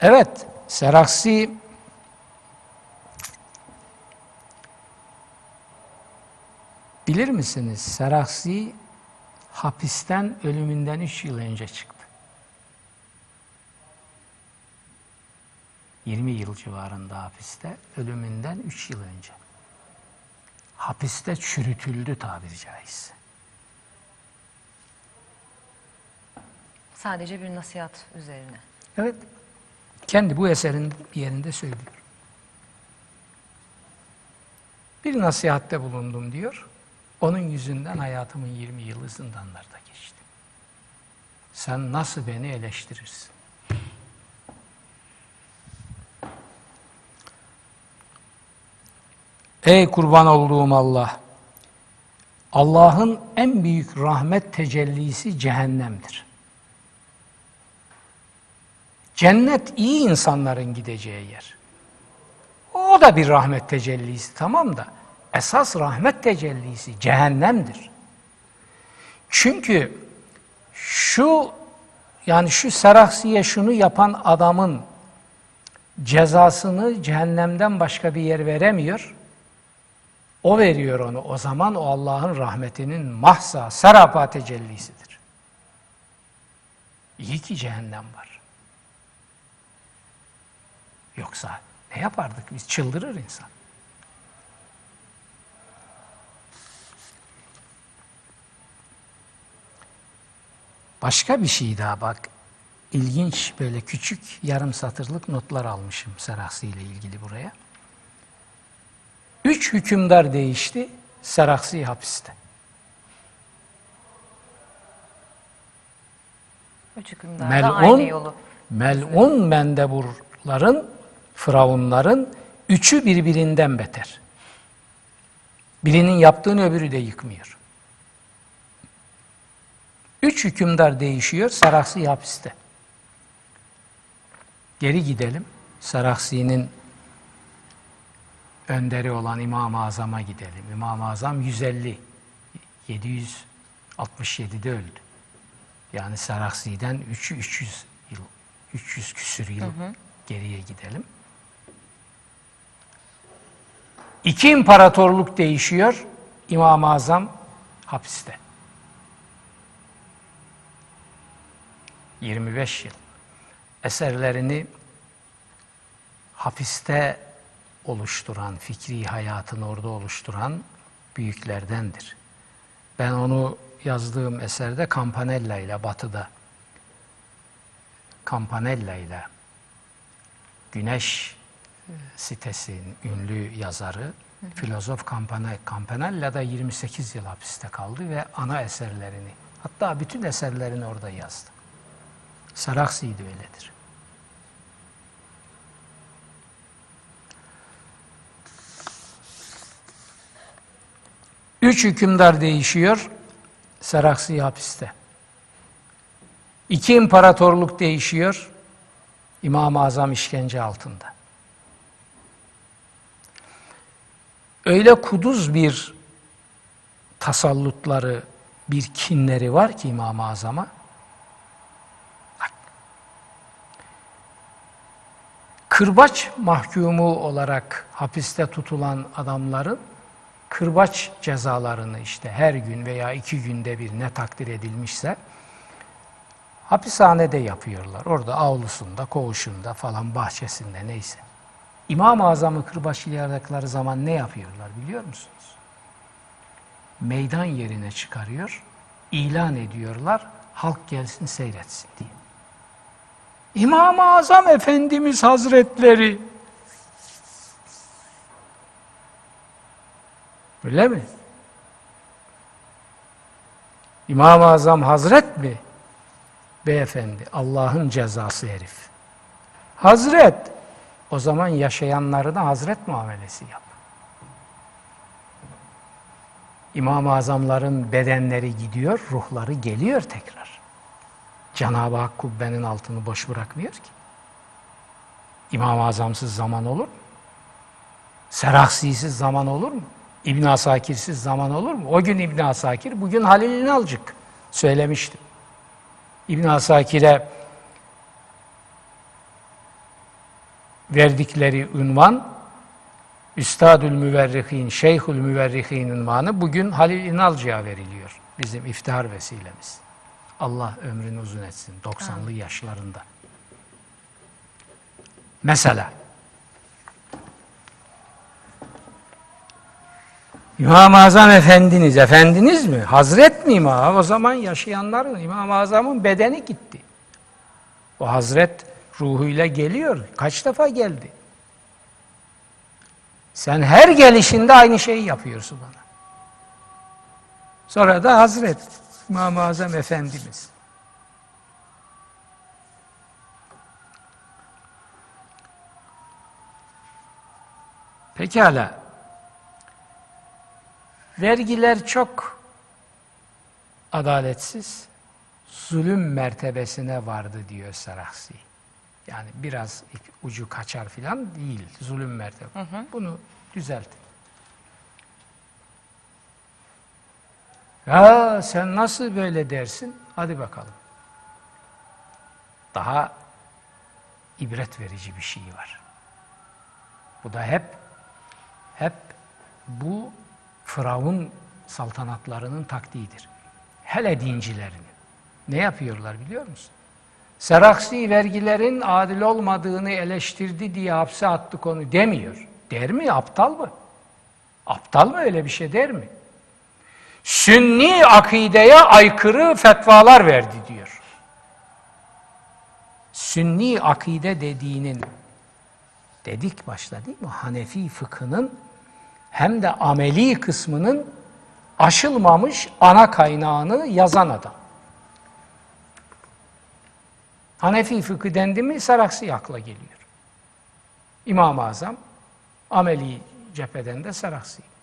Speaker 2: Evet, Seraksi bilir misiniz? Seraksi hapisten ölümünden üç yıl önce çıktı. 20 yıl civarında hapiste, ölümünden 3 yıl önce. Hapiste çürütüldü tabiri caizse.
Speaker 1: Sadece bir nasihat üzerine.
Speaker 2: Evet, kendi bu eserin bir yerinde söylüyor. Bir nasihatte bulundum diyor. Onun yüzünden hayatımın 20 yılı zindanlarda geçti. Sen nasıl beni eleştirirsin? Ey kurban olduğum Allah! Allah'ın en büyük rahmet tecellisi cehennemdir. Cennet iyi insanların gideceği yer. O da bir rahmet tecellisi tamam da esas rahmet tecellisi cehennemdir. Çünkü şu yani şu Seraksiye şunu yapan adamın cezasını cehennemden başka bir yer veremiyor. O veriyor onu. O zaman o Allah'ın rahmetinin mahsa, serapa tecellisidir. İyi ki cehennem var. Yoksa ne yapardık biz? Çıldırır insan. Başka bir şey daha bak. İlginç böyle küçük yarım satırlık notlar almışım Seraksi ile ilgili buraya. Üç hükümdar değişti, Seraksi hapiste.
Speaker 1: Üç hükümdar da aynı
Speaker 2: Mel'un,
Speaker 1: yolu.
Speaker 2: mel'un mendeburların, firavunların üçü birbirinden beter. Birinin yaptığını öbürü de yıkmıyor. Üç hükümdar değişiyor, Saraksi hapiste. Geri gidelim. Saraksi'nin önderi olan İmam-ı Azam'a gidelim. İmam-ı Azam 150, 767'de öldü. Yani Saraksi'den 3 300 yıl, 300 küsür yıl geriye gidelim. İki imparatorluk değişiyor, İmam-ı Azam hapiste. 25 yıl. Eserlerini hapiste oluşturan, fikri hayatını orada oluşturan büyüklerdendir. Ben onu yazdığım eserde Campanella ile Batı'da Campanella ile Güneş sitesinin ünlü yazarı filozof Campanella, Campanella da 28 yıl hapiste kaldı ve ana eserlerini hatta bütün eserlerini orada yazdı. Saraksi de öyledir. Üç hükümdar değişiyor, Saraksi hapiste. İki imparatorluk değişiyor, İmam-ı Azam işkence altında. Öyle kuduz bir tasallutları, bir kinleri var ki İmam-ı Azam'a. Kırbaç mahkumu olarak hapiste tutulan adamların kırbaç cezalarını işte her gün veya iki günde bir ne takdir edilmişse hapishanede yapıyorlar. Orada avlusunda, koğuşunda falan bahçesinde neyse. İmam-ı Azam'ı kırbaçlayarakları zaman ne yapıyorlar biliyor musunuz? Meydan yerine çıkarıyor, ilan ediyorlar, halk gelsin seyretsin diye. İmam-ı Azam Efendimiz Hazretleri Öyle mi? İmam-ı Azam Hazret mi? Beyefendi, Allah'ın cezası herif. Hazret, o zaman yaşayanları da Hazret muamelesi yap. İmam-ı Azamların bedenleri gidiyor, ruhları geliyor tekrar. Cenab-ı Hak kubbenin altını boş bırakmıyor ki. İmam-ı Azamsız zaman olur mu? Seraksisiz zaman olur mu? İbn Asakir'siz zaman olur mu? O gün İbn Asakir, bugün Halil İnalcık söylemiştim. İbn Asakir'e verdikleri ünvan Üstadül Müverrihin, Şeyhül Müverrihin ünvanı bugün Halil İnalcı'ya veriliyor. Bizim iftihar vesilemiz. Allah ömrünü uzun etsin 90'lı yaşlarında. Mesela İmam-ı Azam Efendiniz, Efendiniz mi? Hazret mi İmam? O zaman yaşayanların, İmam-ı Azam'ın bedeni gitti. O Hazret ruhuyla geliyor. Kaç defa geldi? Sen her gelişinde aynı şeyi yapıyorsun bana. Sonra da Hazret, İmam-ı Azam Efendimiz. Pekala. Vergiler çok adaletsiz, zulüm mertebesine vardı diyor Saraksi. Yani biraz ucu kaçar filan değil, zulüm mertebe. Bunu düzeltin. Ya sen nasıl böyle dersin? Hadi bakalım. Daha ibret verici bir şey var. Bu da hep hep bu Firavun saltanatlarının taktiğidir. Hele dincilerini. Ne yapıyorlar biliyor musun? Seraksi vergilerin adil olmadığını eleştirdi diye hapse attık onu demiyor. Der mi? Aptal mı? Aptal mı öyle bir şey der mi? Sünni akideye aykırı fetvalar verdi diyor. Sünni akide dediğinin dedik başta değil mi? Hanefi fıkhının hem de ameli kısmının aşılmamış ana kaynağını yazan adam. Hanefi fıkı dendi mi Saraksi akla geliyor. İmam-ı Azam ameli cepheden de Saraksi.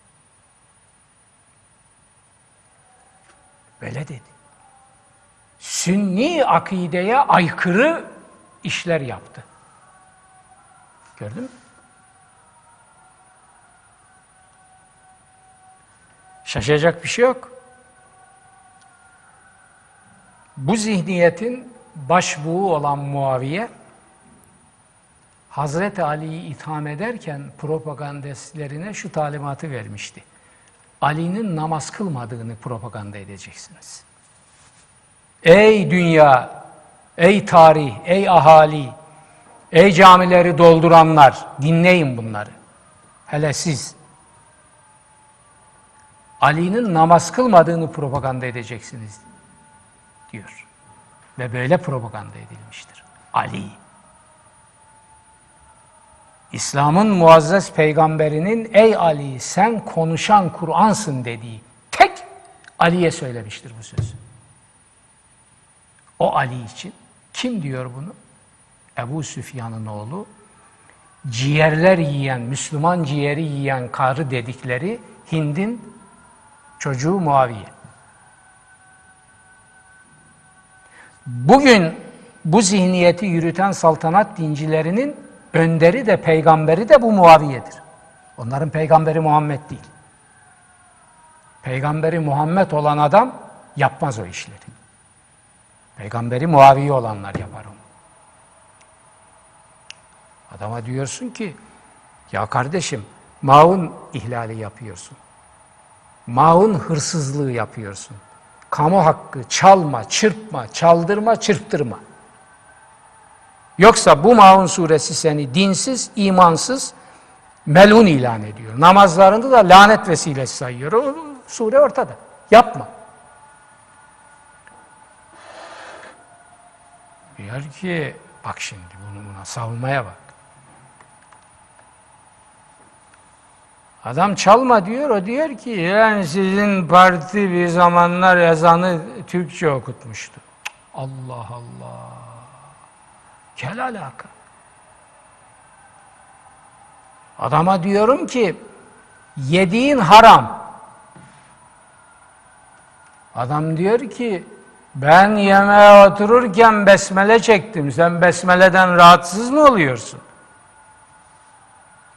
Speaker 2: Böyle dedi. Sünni akideye aykırı işler yaptı. Gördün mü? Şaşacak bir şey yok. Bu zihniyetin başbuğu olan Muaviye, Hazreti Ali'yi itham ederken propagandistlerine şu talimatı vermişti. Ali'nin namaz kılmadığını propaganda edeceksiniz. Ey dünya, ey tarih, ey ahali, ey camileri dolduranlar, dinleyin bunları. Hele siz, Ali'nin namaz kılmadığını propaganda edeceksiniz diyor. Ve böyle propaganda edilmiştir. Ali. İslam'ın muazzez peygamberinin ey Ali sen konuşan Kur'ansın dediği tek Ali'ye söylemiştir bu sözü. O Ali için kim diyor bunu? Ebu Süfyan'ın oğlu ciğerler yiyen, Müslüman ciğeri yiyen karı dedikleri Hind'in çocuğu Muaviye. Bugün bu zihniyeti yürüten saltanat dincilerinin önderi de peygamberi de bu Muaviye'dir. Onların peygamberi Muhammed değil. Peygamberi Muhammed olan adam yapmaz o işleri. Peygamberi Muaviye olanlar yapar onu. Adama diyorsun ki ya kardeşim maun ihlali yapıyorsun. Maun hırsızlığı yapıyorsun. Kamu hakkı çalma, çırpma, çaldırma, çırptırma. Yoksa bu Maun suresi seni dinsiz, imansız, melun ilan ediyor. Namazlarında da lanet vesilesi sayıyor. O sure ortada. Yapma. Diyor ki, bak şimdi bunu buna savunmaya bak. Adam çalma diyor, o diyor ki yani sizin parti bir zamanlar ezanı Türkçe okutmuştu. Allah Allah. Kel alaka. Adama diyorum ki yediğin haram. Adam diyor ki ben yemeğe otururken besmele çektim. Sen besmeleden rahatsız mı oluyorsun?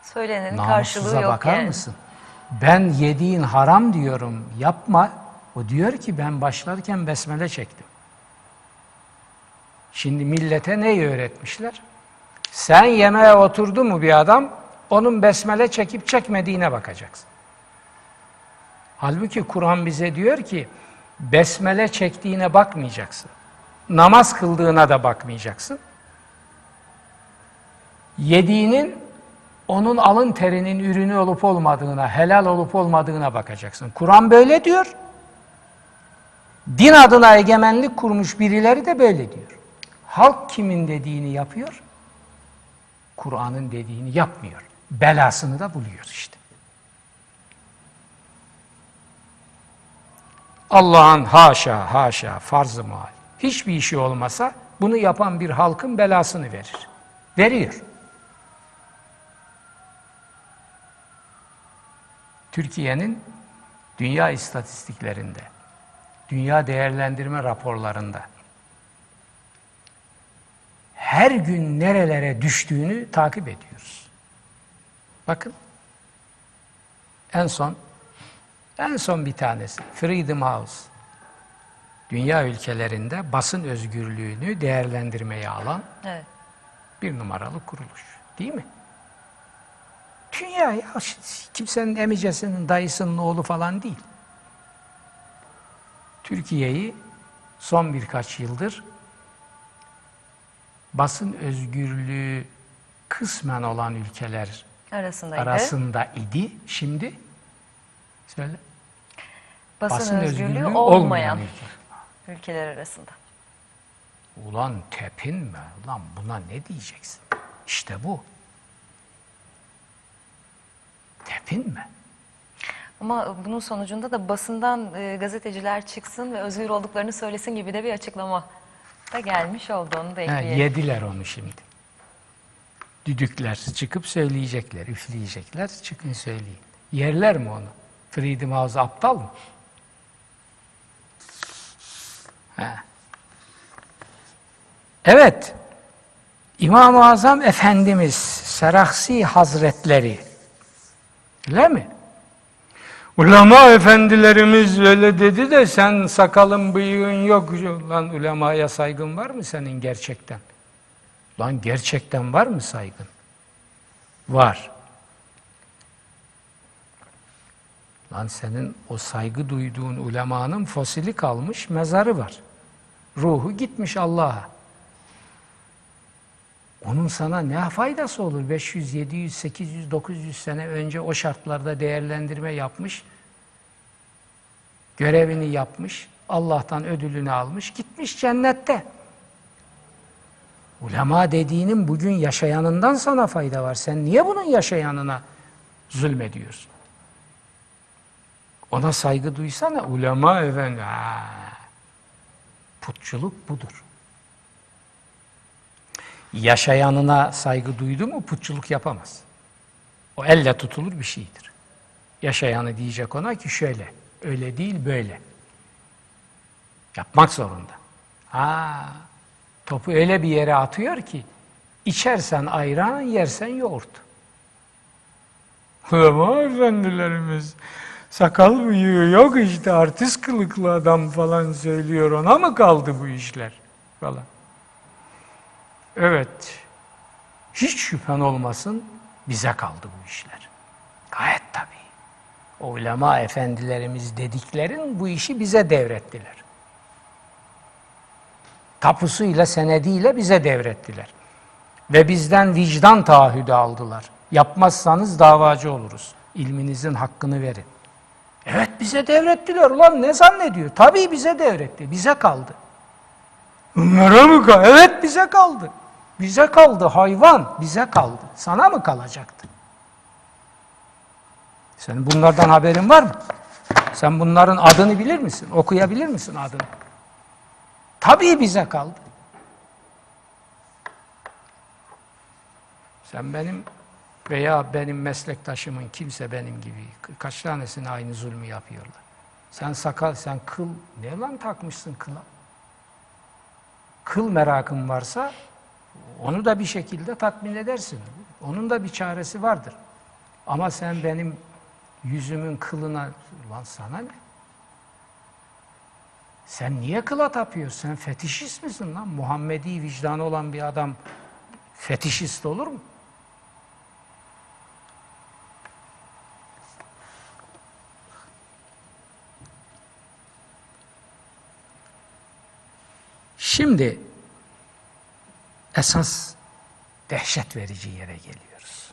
Speaker 1: Söylenenin karşılığı
Speaker 2: Namussuza
Speaker 1: yok
Speaker 2: bakar
Speaker 1: yani.
Speaker 2: mısın? Ben yediğin haram diyorum yapma. O diyor ki ben başlarken besmele çektim. Şimdi millete neyi öğretmişler? Sen yemeğe oturdu mu bir adam, onun besmele çekip çekmediğine bakacaksın. Halbuki Kur'an bize diyor ki, besmele çektiğine bakmayacaksın. Namaz kıldığına da bakmayacaksın. Yediğinin onun alın terinin ürünü olup olmadığına, helal olup olmadığına bakacaksın. Kur'an böyle diyor. Din adına egemenlik kurmuş birileri de böyle diyor. Halk kimin dediğini yapıyor, Kur'an'ın dediğini yapmıyor. Belasını da buluyor işte. Allah'ın haşa haşa farz-ı muhal. Hiçbir işi olmasa bunu yapan bir halkın belasını verir. Veriyor. Türkiye'nin dünya istatistiklerinde, dünya değerlendirme raporlarında her gün nerelere düştüğünü takip ediyoruz. Bakın. En son en son bir tanesi Freedom House. Dünya ülkelerinde basın özgürlüğünü değerlendirmeye alan
Speaker 1: Evet.
Speaker 2: bir numaralı kuruluş. Değil mi? Dünya ya kimsenin emicesinin dayısının oğlu falan değil. Türkiye'yi son birkaç yıldır basın özgürlüğü kısmen olan ülkeler
Speaker 1: Arasındaydı.
Speaker 2: arasında idi. Şimdi söyle.
Speaker 1: basın, özgürlüğü,
Speaker 2: olmayan
Speaker 1: olmayan
Speaker 2: ülke.
Speaker 1: ülkeler arasında.
Speaker 2: Ulan tepinme. Ulan buna ne diyeceksin? İşte bu. Tepinme.
Speaker 1: Ama bunun sonucunda da basından e, gazeteciler çıksın ve özgür olduklarını söylesin gibi de bir açıklama da gelmiş oldu. Onu da
Speaker 2: Ha,
Speaker 1: ekleyelim.
Speaker 2: yediler onu şimdi. Düdükler çıkıp söyleyecekler, üfleyecekler, çıkın söyleyin. Yerler mi onu? Freedom House aptal mı? Ha. Evet, İmam-ı Azam Efendimiz Seraksi Hazretleri, öyle mi? Ulema efendilerimiz öyle dedi de sen sakalın bıyığın yok. Lan ulemaya saygın var mı senin gerçekten? Lan gerçekten var mı saygın? Var. Lan senin o saygı duyduğun ulemanın fosili kalmış mezarı var. Ruhu gitmiş Allah'a. Onun sana ne faydası olur? 500, 700, 800, 900 sene önce o şartlarda değerlendirme yapmış, görevini yapmış, Allah'tan ödülünü almış, gitmiş cennette. Ulema dediğinin bugün yaşayanından sana fayda var. Sen niye bunun yaşayanına zulmediyorsun? Ona saygı duysana. Ulema efendi. Ha. Putçuluk budur. Yaşayanına saygı duydu mu putçuluk yapamaz. O elle tutulur bir şeydir. Yaşayanı diyecek ona ki şöyle, öyle değil böyle. Yapmak zorunda. Ha, topu öyle bir yere atıyor ki içersen ayran, yersen yoğurt. Ulema efendilerimiz sakal bıyığı yok işte artist kılıklı adam falan söylüyor ona mı kaldı bu işler falan. Evet. Hiç şüphen olmasın bize kaldı bu işler. Gayet tabii. O ulema efendilerimiz dediklerin bu işi bize devrettiler. Tapusuyla senediyle bize devrettiler. Ve bizden vicdan taahhüdü aldılar. Yapmazsanız davacı oluruz. İlminizin hakkını verin. Evet bize devrettiler. Ulan ne zannediyor? Tabii bize devretti. Bize kaldı. Onlara mı? Evet bize kaldı. Bize kaldı hayvan. Bize kaldı. Sana mı kalacaktı? Senin bunlardan haberin var mı? Sen bunların adını bilir misin? Okuyabilir misin adını? Tabii bize kaldı. Sen benim veya benim meslektaşımın kimse benim gibi kaç tanesine aynı zulmü yapıyorlar. Sen sakal, sen kıl ne lan takmışsın kıla? Kıl merakın varsa onu da bir şekilde tatmin edersin. Onun da bir çaresi vardır. Ama sen benim yüzümün kılına, lan sana ne? Sen niye kıla tapıyorsun? Sen fetişist misin lan? Muhammedi vicdanı olan bir adam fetişist olur mu? Şimdi esas dehşet verici yere geliyoruz.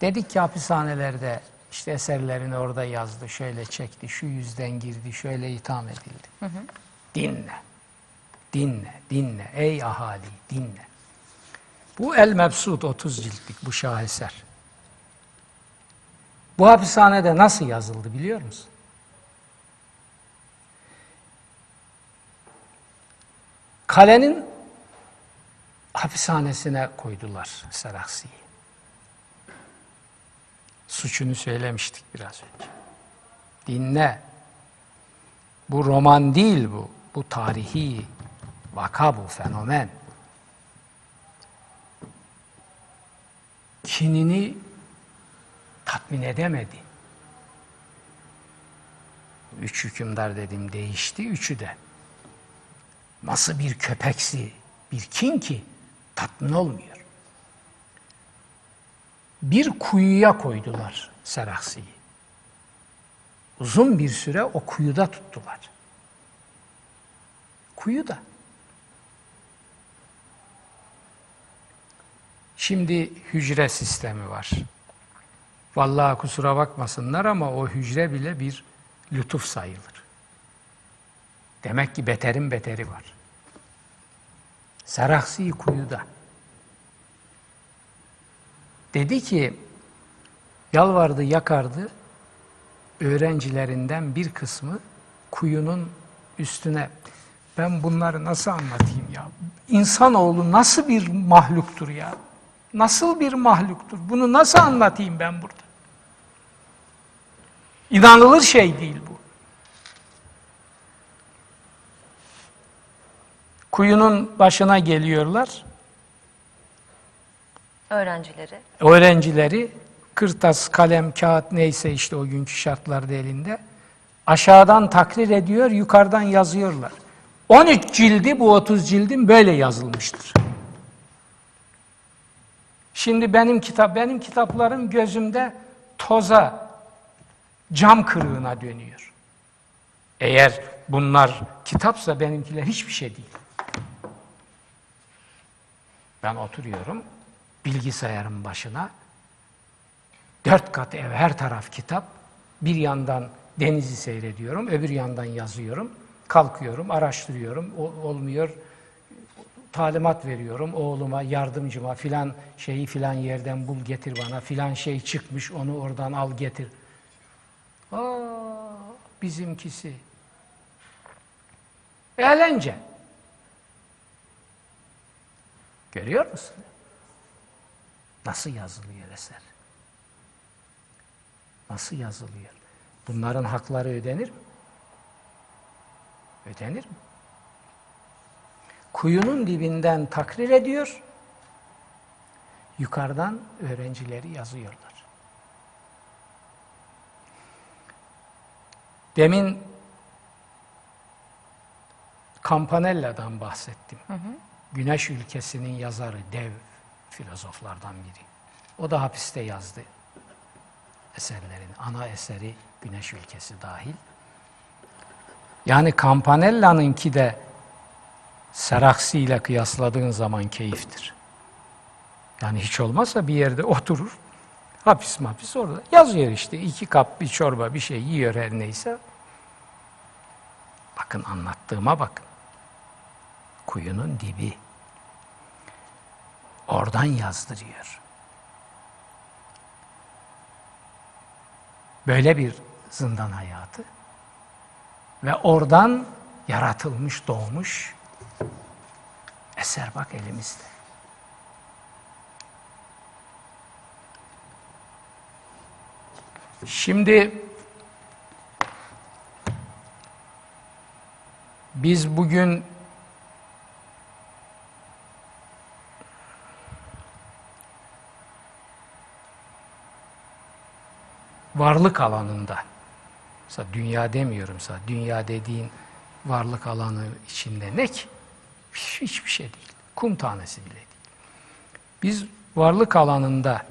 Speaker 2: Dedik ki hapishanelerde işte eserlerini orada yazdı, şöyle çekti, şu yüzden girdi, şöyle itham edildi. Dinle, dinle, dinle ey ahali dinle. Bu El Mebsut 30 ciltlik bu şaheser. Bu hapishanede nasıl yazıldı biliyor musun? Kalenin hapishanesine koydular Seraksi'yi. Suçunu söylemiştik biraz önce. Dinle. Bu roman değil bu. Bu tarihi vaka bu, fenomen. Kinini tatmin edemedi. Üç hükümdar dedim değişti, üçü de. Nasıl bir köpeksi, bir kin ki tatmin olmuyor. Bir kuyuya koydular Seraksi'yi. Uzun bir süre o kuyuda tuttular. Kuyuda. Şimdi hücre sistemi var. Vallahi kusura bakmasınlar ama o hücre bile bir lütuf sayılır. Demek ki beterin beteri var. Seraksi kuyuda. Dedi ki, yalvardı yakardı, öğrencilerinden bir kısmı kuyunun üstüne. Ben bunları nasıl anlatayım ya? İnsanoğlu nasıl bir mahluktur ya? Nasıl bir mahluktur? Bunu nasıl anlatayım ben burada? İnanılır şey değil bu. Kuyunun başına geliyorlar.
Speaker 1: Öğrencileri.
Speaker 2: Öğrencileri kırtas, kalem, kağıt neyse işte o günkü şartlarda elinde. Aşağıdan takrir ediyor, yukarıdan yazıyorlar. 13 cildi bu 30 cildin böyle yazılmıştır. Şimdi benim kitap benim kitaplarım gözümde toza, cam kırığına dönüyor. Eğer bunlar kitapsa benimkiler hiçbir şey değil. Ben oturuyorum bilgisayarın başına. Dört kat ev, her taraf kitap. Bir yandan denizi seyrediyorum, öbür yandan yazıyorum. Kalkıyorum, araştırıyorum, o- olmuyor. Talimat veriyorum oğluma, yardımcıma filan şeyi filan yerden bul getir bana, filan şey çıkmış onu oradan al getir. Aa, bizimkisi. Eğlence. Görüyor musun? Nasıl yazılıyor eser? Nasıl yazılıyor? Bunların hakları ödenir mi? Ödenir mi? Kuyunun dibinden takrir ediyor, yukarıdan öğrencileri yazıyorlar. Demin Campanella'dan bahsettim. Güneş ülkesinin yazarı, dev filozoflardan biri. O da hapiste yazdı eserlerin. Ana eseri Güneş ülkesi dahil. Yani Campanella'nınki de Seraksi ile kıyasladığın zaman keyiftir. Yani hiç olmazsa bir yerde oturur. Hapis mapis orada. Yazıyor işte. iki kap bir çorba bir şey yiyor her neyse. Bakın anlattığıma bakın. Kuyunun dibi. Oradan yazdırıyor. Böyle bir zindan hayatı. Ve oradan yaratılmış, doğmuş eser bak elimizde. Şimdi biz bugün varlık alanında mesela dünya demiyorum sana dünya dediğin varlık alanı içinde ne ki? Hiç- Hiçbir şey değil. Kum tanesi bile değil. Biz varlık alanında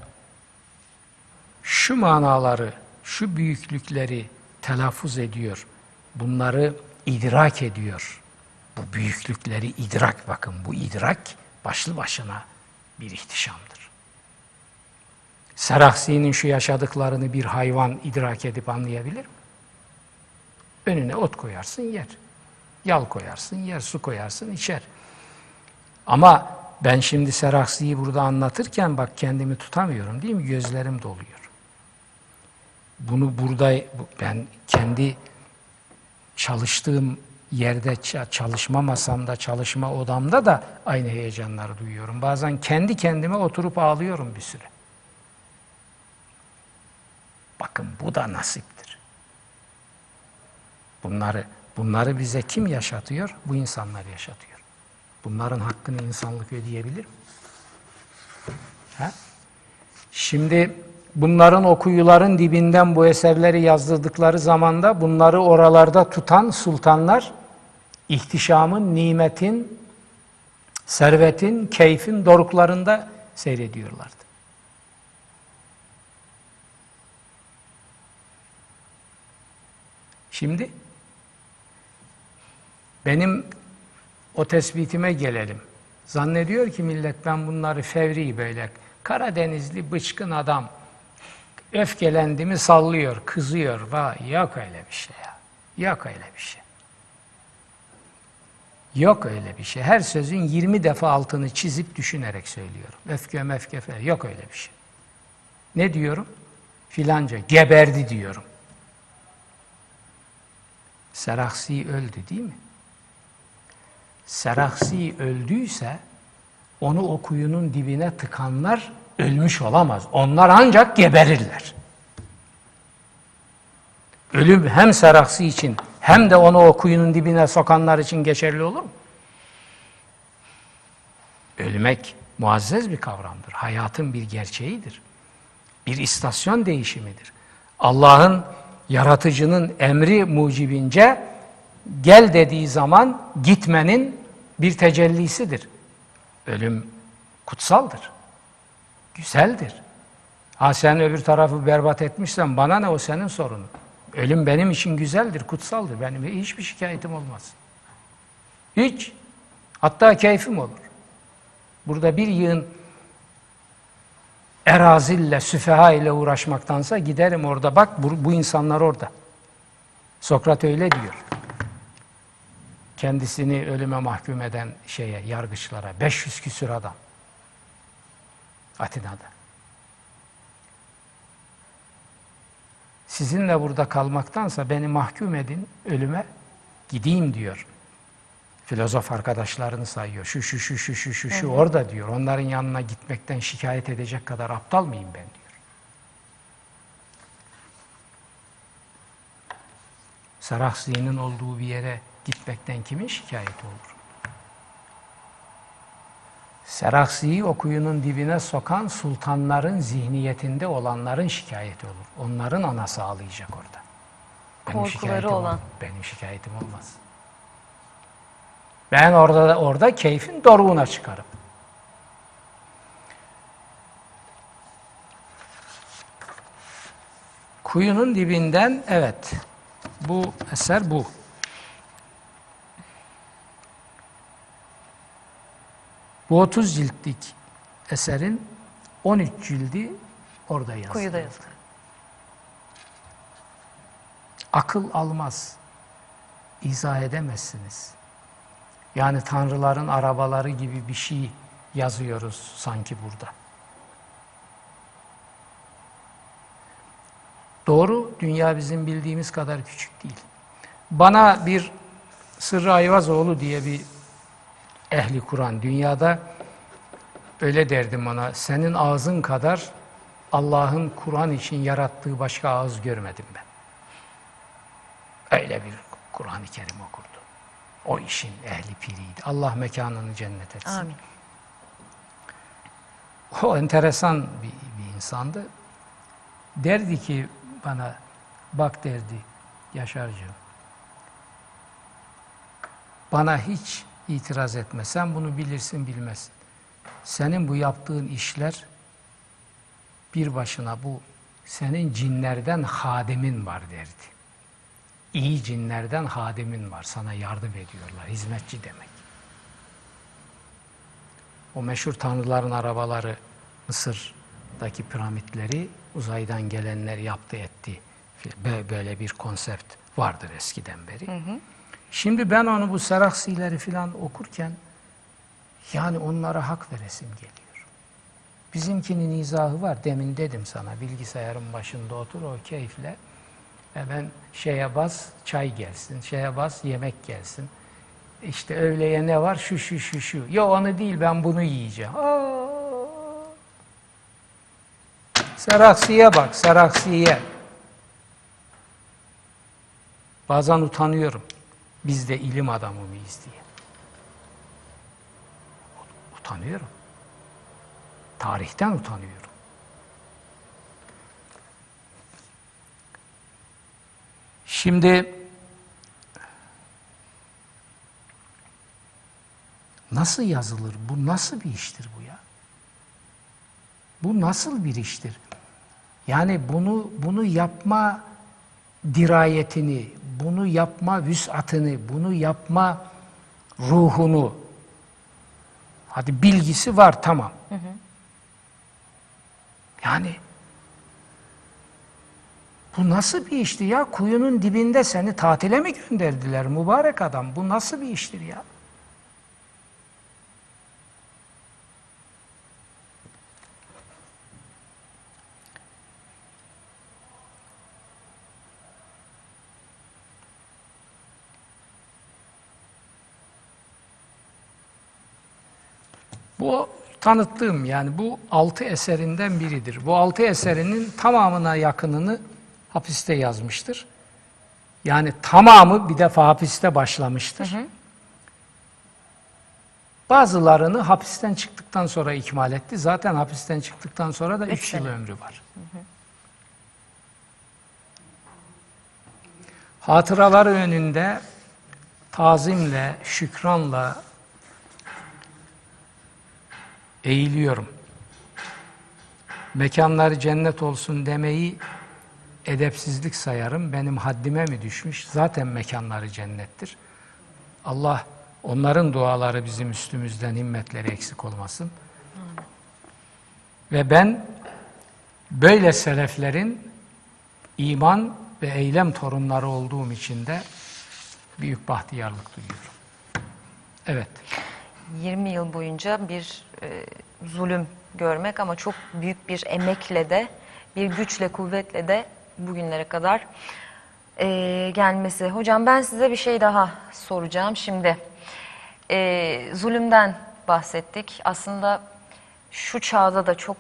Speaker 2: şu manaları, şu büyüklükleri telaffuz ediyor. Bunları idrak ediyor. Bu büyüklükleri idrak bakın bu idrak başlı başına bir ihtişamdır. Seraksi'nin şu yaşadıklarını bir hayvan idrak edip anlayabilir mi? Önüne ot koyarsın yer. Yal koyarsın yer, su koyarsın içer. Ama ben şimdi Seraksi'yi burada anlatırken bak kendimi tutamıyorum değil mi? Gözlerim doluyor. Bunu burada bu- ben kendi çalıştığım yerde ça- çalışma masamda, çalışma odamda da aynı heyecanları duyuyorum. Bazen kendi kendime oturup ağlıyorum bir süre. Bakın bu da nasiptir. Bunları bunları bize kim yaşatıyor? Bu insanlar yaşatıyor. Bunların hakkını insanlık ödeyebilir mi? Ha? Şimdi bunların o kuyuların dibinden bu eserleri yazdırdıkları zamanda bunları oralarda tutan sultanlar ihtişamın, nimetin, servetin, keyfin doruklarında seyrediyorlardı. Şimdi benim o tespitime gelelim. Zannediyor ki millet ben bunları fevri böyle Karadenizli bıçkın adam öfkelendi mi sallıyor, kızıyor. Vay, yok öyle bir şey ya. Yok öyle bir şey. Yok öyle bir şey. Her sözün 20 defa altını çizip düşünerek söylüyorum. Öfke mefke falan. Yok öyle bir şey. Ne diyorum? Filanca geberdi diyorum. Seraksi öldü değil mi? Seraksi öldüyse onu o kuyunun dibine tıkanlar ölmüş olamaz. Onlar ancak geberirler. Ölüm hem Seraksi için hem de onu o kuyunun dibine sokanlar için geçerli olur mu? Ölmek muazzez bir kavramdır. Hayatın bir gerçeğidir. Bir istasyon değişimidir. Allah'ın yaratıcının emri mucibince gel dediği zaman gitmenin bir tecellisidir. Ölüm kutsaldır. Güzeldir. Ha sen öbür tarafı berbat etmişsen bana ne o senin sorunun. Ölüm benim için güzeldir, kutsaldır. Benim hiçbir şikayetim olmaz. Hiç. Hatta keyfim olur. Burada bir yığın erazille, süfeha ile uğraşmaktansa giderim orada. Bak bu, bu insanlar orada. Sokrat öyle diyor. Kendisini ölüme mahkum eden şeye, yargıçlara 500 küsür adam. Atina'da. Sizinle burada kalmaktansa beni mahkum edin ölüme gideyim diyor. Filozof arkadaşlarını sayıyor. Şu şu şu şu şu şu şu orada diyor. Onların yanına gitmekten şikayet edecek kadar aptal mıyım ben diyor. Sarakhsi'nin olduğu bir yere gitmekten kimin şikayeti olur? Seraksi'yi o kuyunun dibine sokan sultanların zihniyetinde olanların şikayeti olur. Onların anası ağlayacak orada.
Speaker 1: Korkuları
Speaker 2: şikayetim ol-
Speaker 1: olan.
Speaker 2: Benim şikayetim olmaz. Ben orada orada keyfin doruğuna çıkarım. Kuyunun dibinden evet bu eser bu. Bu 30 ciltlik eserin 13 cildi orada yazıldı.
Speaker 1: Kuyuda yazıldı.
Speaker 2: Akıl almaz. İzah edemezsiniz. Yani tanrıların arabaları gibi bir şey yazıyoruz sanki burada. Doğru, dünya bizim bildiğimiz kadar küçük değil. Bana bir Sırrı Ayvazoğlu diye bir ehli Kur'an dünyada öyle derdim ona. Senin ağzın kadar Allah'ın Kur'an için yarattığı başka ağız görmedim ben. Öyle bir Kur'an-ı Kerim okurdu. O işin ehli piriydi. Allah mekanını cennet etsin.
Speaker 1: Amin.
Speaker 2: O enteresan bir, bir insandı. Derdi ki bana, bak derdi Yaşarcığım, bana hiç itiraz etme. Sen bunu bilirsin bilmezsin. Senin bu yaptığın işler bir başına bu senin cinlerden hadimin var derdi. İyi cinlerden hadimin var. Sana yardım ediyorlar. Hizmetçi demek. O meşhur tanrıların arabaları Mısır'daki piramitleri uzaydan gelenler yaptı etti. Bö- Böyle bir konsept vardır eskiden beri. Şimdi ben onu bu Seraksileri falan okurken yani onlara hak veresim geliyor. Bizimkinin izahı var. Demin dedim sana bilgisayarın başında otur o keyifle. Hemen şeye bas çay gelsin, şeye bas yemek gelsin. İşte öğleye ne var? Şu şu şu şu. Ya onu değil ben bunu yiyeceğim. Aa! Seraksiye bak, Seraksiye. Bazen utanıyorum. Biz de ilim adamı mıyız diye. Utanıyorum. Tarihten utanıyorum. Şimdi nasıl yazılır? Bu nasıl bir iştir bu ya? Bu nasıl bir iştir? Yani bunu bunu yapma dirayetini, bunu yapma vüsatını, bunu yapma ruhunu, hadi bilgisi var tamam. Yani bu nasıl bir işti ya? Kuyunun dibinde seni tatile mi gönderdiler mübarek adam? Bu nasıl bir iştir ya? Bu tanıttığım yani bu altı eserinden biridir. Bu altı eserinin tamamına yakınını hapiste yazmıştır. Yani tamamı bir defa hapiste başlamıştır. Bazılarını hapisten çıktıktan sonra ikmal etti. Zaten hapisten çıktıktan sonra da
Speaker 1: Üç
Speaker 2: 3 yıl ömrü var. Hatıraları önünde tazimle, şükranla eğiliyorum. Mekanları cennet olsun demeyi edepsizlik sayarım. Benim haddime mi düşmüş? Zaten mekanları cennettir. Allah onların duaları bizim üstümüzden himmetleri eksik olmasın. Ve ben böyle seleflerin iman ve eylem torunları olduğum için de büyük bahtiyarlık duyuyorum. Evet.
Speaker 1: 20 yıl boyunca bir e, zulüm görmek ama çok büyük bir emekle de bir güçle kuvvetle de bugünlere kadar e, gelmesi. Hocam ben size bir şey daha soracağım şimdi. E, zulümden bahsettik. Aslında şu çağda da çok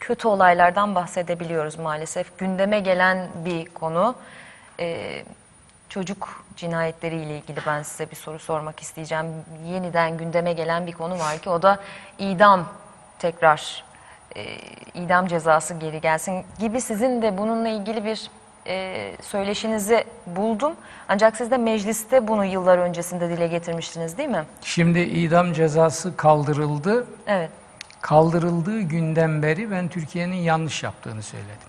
Speaker 1: kötü olaylardan bahsedebiliyoruz maalesef. Gündeme gelen bir konu. Ee, çocuk cinayetleriyle ilgili ben size bir soru sormak isteyeceğim. Yeniden gündeme gelen bir konu var ki o da idam tekrar e, idam cezası geri gelsin gibi sizin de bununla ilgili bir e, söyleşinizi buldum. Ancak siz de mecliste bunu yıllar öncesinde dile getirmiştiniz değil mi?
Speaker 2: Şimdi idam cezası kaldırıldı.
Speaker 1: Evet.
Speaker 2: Kaldırıldığı günden beri ben Türkiye'nin yanlış yaptığını söyledim.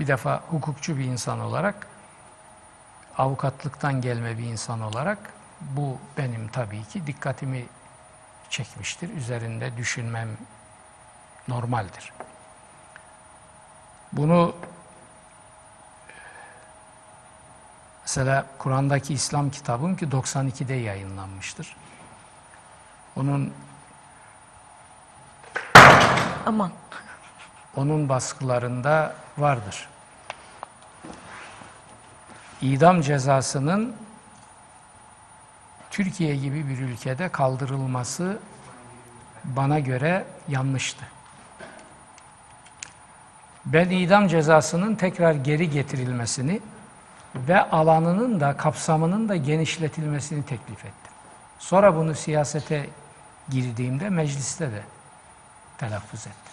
Speaker 2: Bir defa hukukçu bir insan olarak, avukatlıktan gelme bir insan olarak bu benim tabii ki dikkatimi çekmiştir. Üzerinde düşünmem normaldir. Bunu mesela Kur'an'daki İslam kitabım ki 92'de yayınlanmıştır. Onun
Speaker 1: Aman.
Speaker 2: onun baskılarında vardır. İdam cezasının Türkiye gibi bir ülkede kaldırılması bana göre yanlıştı. Ben idam cezasının tekrar geri getirilmesini ve alanının da kapsamının da genişletilmesini teklif ettim. Sonra bunu siyasete girdiğimde mecliste de telaffuz ettim.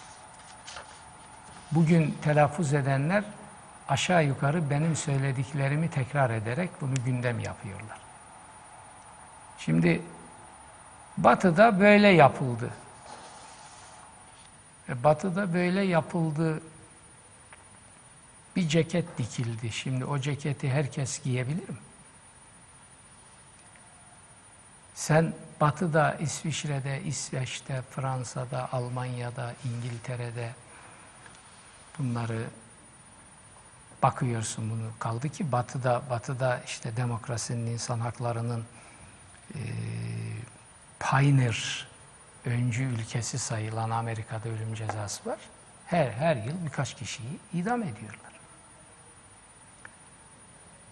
Speaker 2: Bugün telaffuz edenler aşağı yukarı benim söylediklerimi tekrar ederek bunu gündem yapıyorlar. Şimdi Batı'da böyle yapıldı. E, Batı'da böyle yapıldı. Bir ceket dikildi. Şimdi o ceketi herkes giyebilir mi? Sen Batı'da, İsviçre'de, İsveç'te, Fransa'da, Almanya'da, İngiltere'de bunları bakıyorsun bunu. Kaldı ki Batı'da, Batı'da işte demokrasinin, insan haklarının e, pioneer, öncü ülkesi sayılan Amerika'da ölüm cezası var. Her, her yıl birkaç kişiyi idam ediyorlar.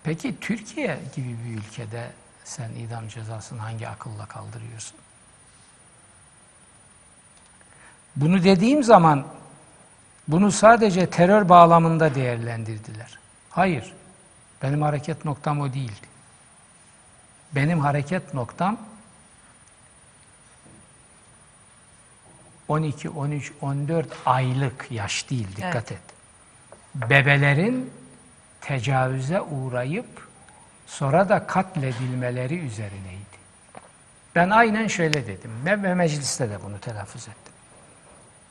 Speaker 2: Peki Türkiye gibi bir ülkede sen idam cezasını hangi akılla kaldırıyorsun? Bunu dediğim zaman bunu sadece terör bağlamında değerlendirdiler. Hayır. Benim hareket noktam o değildi. Benim hareket noktam 12, 13, 14 aylık yaş değil dikkat et. Bebelerin tecavüze uğrayıp sonra da katledilmeleri üzerineydi. Ben aynen şöyle dedim ve mecliste de bunu telaffuz ettim.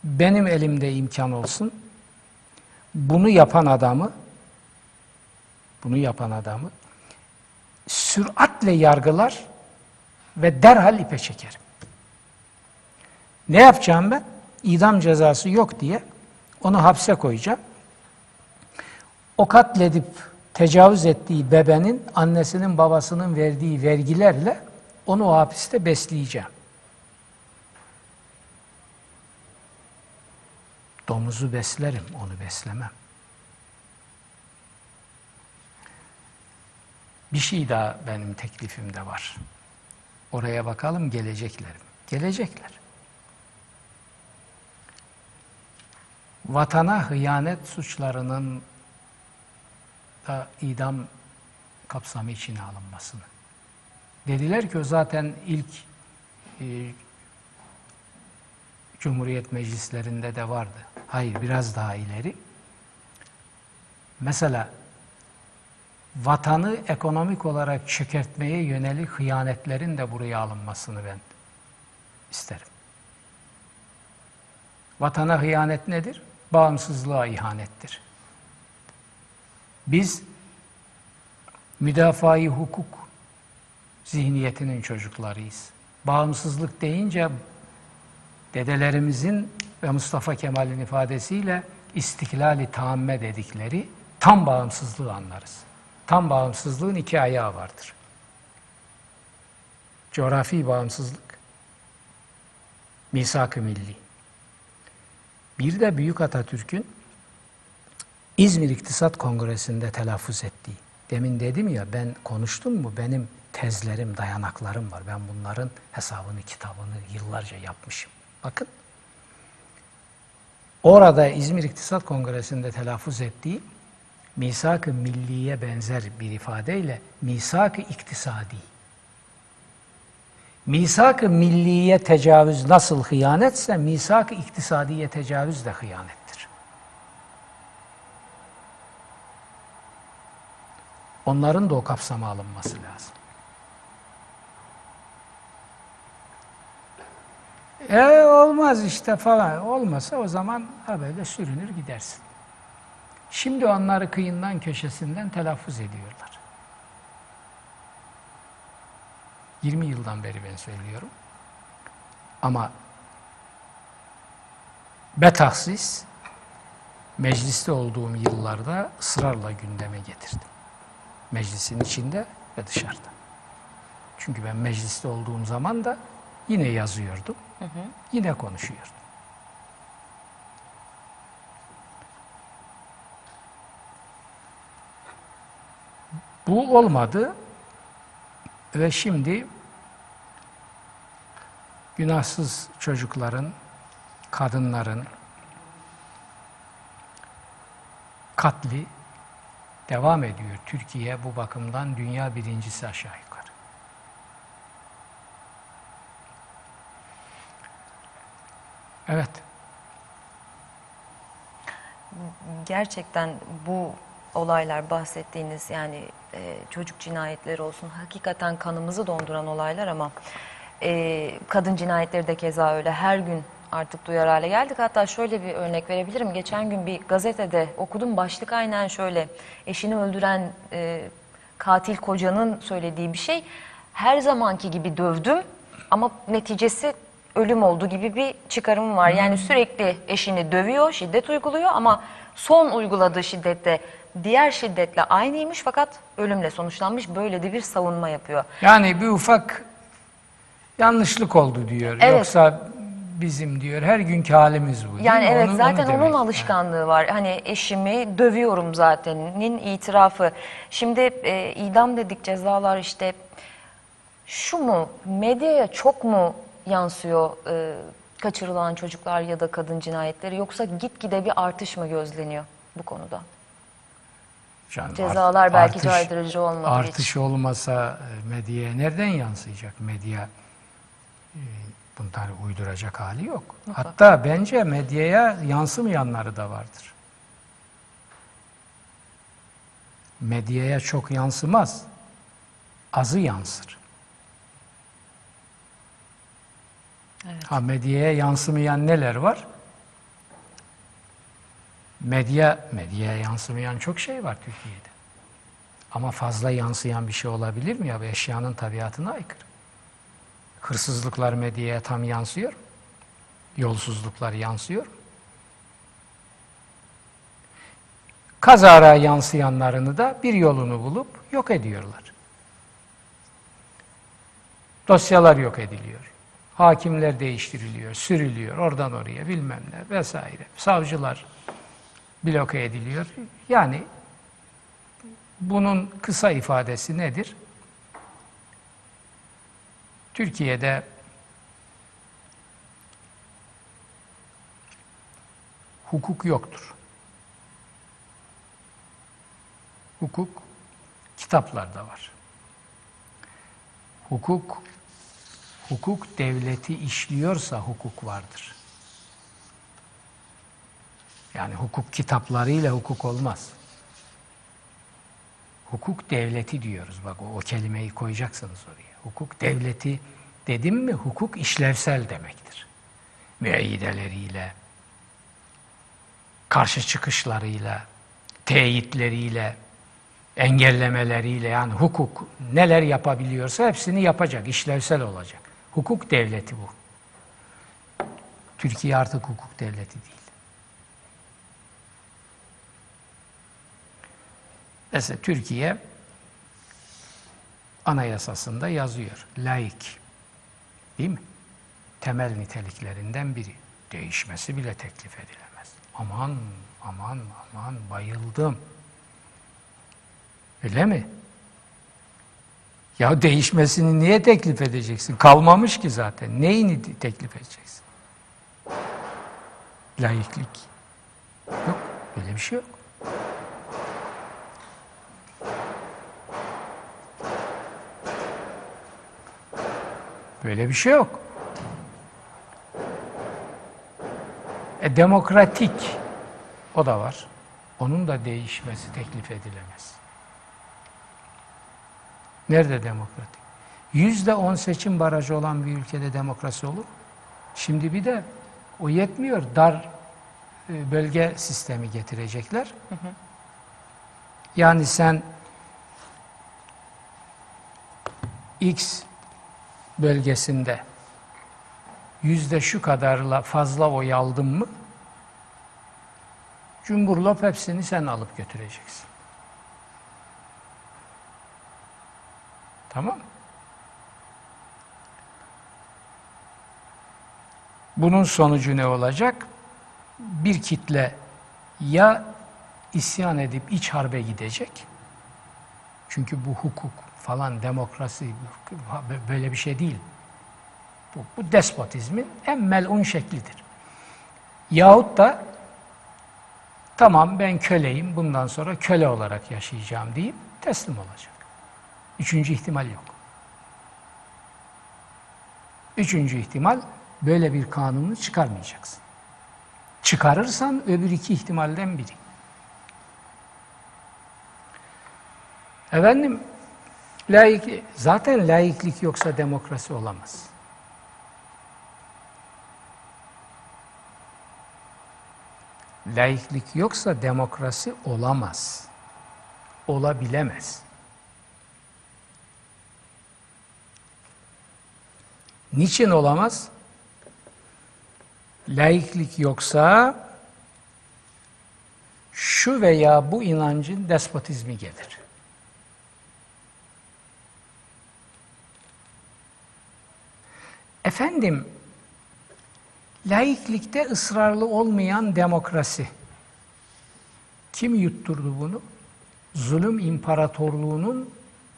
Speaker 2: Benim elimde imkan olsun, bunu yapan adamı, bunu yapan adamı süratle yargılar ve derhal ipe çekerim. Ne yapacağım ben? İdam cezası yok diye onu hapse koyacağım. O katledip tecavüz ettiği bebenin annesinin babasının verdiği vergilerle onu o hapiste besleyeceğim. Domuzu beslerim, onu beslemem. Bir şey daha benim teklifimde var. Oraya bakalım gelecekler mi? Gelecekler. Vatana hıyanet suçlarının da idam kapsamı içine alınmasını. Dediler ki o zaten ilk e, Cumhuriyet meclislerinde de vardı. Hayır biraz daha ileri. Mesela vatanı ekonomik olarak çökertmeye yönelik hıyanetlerin de buraya alınmasını ben isterim. Vatana hıyanet nedir? Bağımsızlığa ihanettir. Biz müdafaa hukuk zihniyetinin çocuklarıyız. Bağımsızlık deyince dedelerimizin ve Mustafa Kemal'in ifadesiyle istiklali tamme dedikleri tam bağımsızlığı anlarız. Tam bağımsızlığın iki ayağı vardır. Coğrafi bağımsızlık, misak-ı milli. Bir de Büyük Atatürk'ün İzmir İktisat Kongresi'nde telaffuz ettiği. Demin dedim ya ben konuştum mu benim tezlerim, dayanaklarım var. Ben bunların hesabını, kitabını yıllarca yapmışım. Bakın. Orada İzmir İktisat Kongresi'nde telaffuz ettiği misak-ı milliye benzer bir ifadeyle misak-ı iktisadi. Misak-ı milliye tecavüz nasıl hıyanetse misak-ı iktisadiye tecavüz de hıyanettir. Onların da o kapsama alınması lazım. E olmaz işte falan. Olmasa o zaman ha böyle sürünür gidersin. Şimdi onları kıyından köşesinden telaffuz ediyorlar. 20 yıldan beri ben söylüyorum. Ama betahsis mecliste olduğum yıllarda ısrarla gündeme getirdim. Meclisin içinde ve dışarıda. Çünkü ben mecliste olduğum zaman da yine yazıyordum, yine konuşuyordum. Bu olmadı ve şimdi günahsız çocukların, kadınların katli devam ediyor. Türkiye bu bakımdan dünya birincisi aşağı yukarı. Evet.
Speaker 1: gerçekten bu olaylar bahsettiğiniz yani e, çocuk cinayetleri olsun hakikaten kanımızı donduran olaylar ama e, kadın cinayetleri de keza öyle her gün artık duyar hale geldik. Hatta şöyle bir örnek verebilirim. Geçen gün bir gazetede okudum başlık aynen şöyle eşini öldüren e, katil kocanın söylediği bir şey. Her zamanki gibi dövdüm ama neticesi ölüm oldu gibi bir çıkarım var. Yani sürekli eşini dövüyor, şiddet uyguluyor ama son uyguladığı şiddette diğer şiddetle aynıymış fakat ölümle sonuçlanmış. Böyle de bir savunma yapıyor.
Speaker 2: Yani bir ufak yanlışlık oldu diyor.
Speaker 1: Evet.
Speaker 2: Yoksa bizim diyor her günkü halimiz bu.
Speaker 1: Yani evet
Speaker 2: Onu-
Speaker 1: zaten
Speaker 2: onu
Speaker 1: onun alışkanlığı var. Hani eşimi dövüyorum zaten'in itirafı. Şimdi e, idam dedik cezalar işte şu mu medyaya çok mu yansıyor e, kaçırılan çocuklar ya da kadın cinayetleri yoksa gitgide bir artış mı gözleniyor bu konuda?
Speaker 2: Canım,
Speaker 1: Cezalar
Speaker 2: art-
Speaker 1: belki
Speaker 2: artış-
Speaker 1: caydırıcı olmadığı
Speaker 2: Artış
Speaker 1: için.
Speaker 2: olmasa e, medyaya nereden yansıyacak? Medya e, bunları uyduracak hali yok. Hatta bence medyaya yansımayanları da vardır. Medyaya çok yansımaz. Azı yansır. Ha medyaya yansımayan neler var? Medya medyaya yansımayan çok şey var Türkiye'de. Ama fazla yansıyan bir şey olabilir mi ya? Bu eşyanın tabiatına aykırı. Hırsızlıklar medyaya tam yansıyor. Yolsuzluklar yansıyor. Kazara yansıyanlarını da bir yolunu bulup yok ediyorlar. Dosyalar yok ediliyor. Hakimler değiştiriliyor, sürülüyor, oradan oraya bilmem ne vesaire. Savcılar bloke ediliyor. Yani bunun kısa ifadesi nedir? Türkiye'de hukuk yoktur. Hukuk kitaplarda var. Hukuk hukuk devleti işliyorsa hukuk vardır. Yani hukuk kitaplarıyla hukuk olmaz. Hukuk devleti diyoruz. Bak o, o kelimeyi koyacaksınız oraya. Hukuk devleti dedim mi hukuk işlevsel demektir. Müeyyideleriyle, karşı çıkışlarıyla, teyitleriyle, engellemeleriyle yani hukuk neler yapabiliyorsa hepsini yapacak, işlevsel olacak. Hukuk devleti bu. Türkiye artık hukuk devleti değil. Mesela Türkiye anayasasında yazıyor. Laik. Değil mi? Temel niteliklerinden biri. Değişmesi bile teklif edilemez. Aman, aman, aman bayıldım. Öyle mi? Ya değişmesini niye teklif edeceksin? Kalmamış ki zaten. Neyini te- teklif edeceksin? Laiklik. Yok. Böyle bir şey yok. Böyle bir şey yok. E, demokratik o da var. Onun da değişmesi teklif edilemez. Nerede demokratik? Yüzde on seçim barajı olan bir ülkede demokrasi olur. Şimdi bir de o yetmiyor. Dar e, bölge sistemi getirecekler. Yani sen X bölgesinde yüzde şu kadarla fazla oy aldın mı Cumhurlop hepsini sen alıp götüreceksin. Tamam? Bunun sonucu ne olacak? Bir kitle ya isyan edip iç harbe gidecek. Çünkü bu hukuk falan demokrasi böyle bir şey değil. Bu, bu despotizmin en melun şeklidir. Yahut da tamam ben köleyim bundan sonra köle olarak yaşayacağım deyip teslim olacak. Üçüncü ihtimal yok. Üçüncü ihtimal böyle bir kanunu çıkarmayacaksın. Çıkarırsan öbür iki ihtimalden biri. Efendim, laik, zaten laiklik yoksa demokrasi olamaz. Laiklik yoksa demokrasi olamaz. Olabilemez. Niçin olamaz? Laiklik yoksa şu veya bu inancın despotizmi gelir. Efendim, laiklikte ısrarlı olmayan demokrasi. Kim yutturdu bunu? Zulüm imparatorluğunun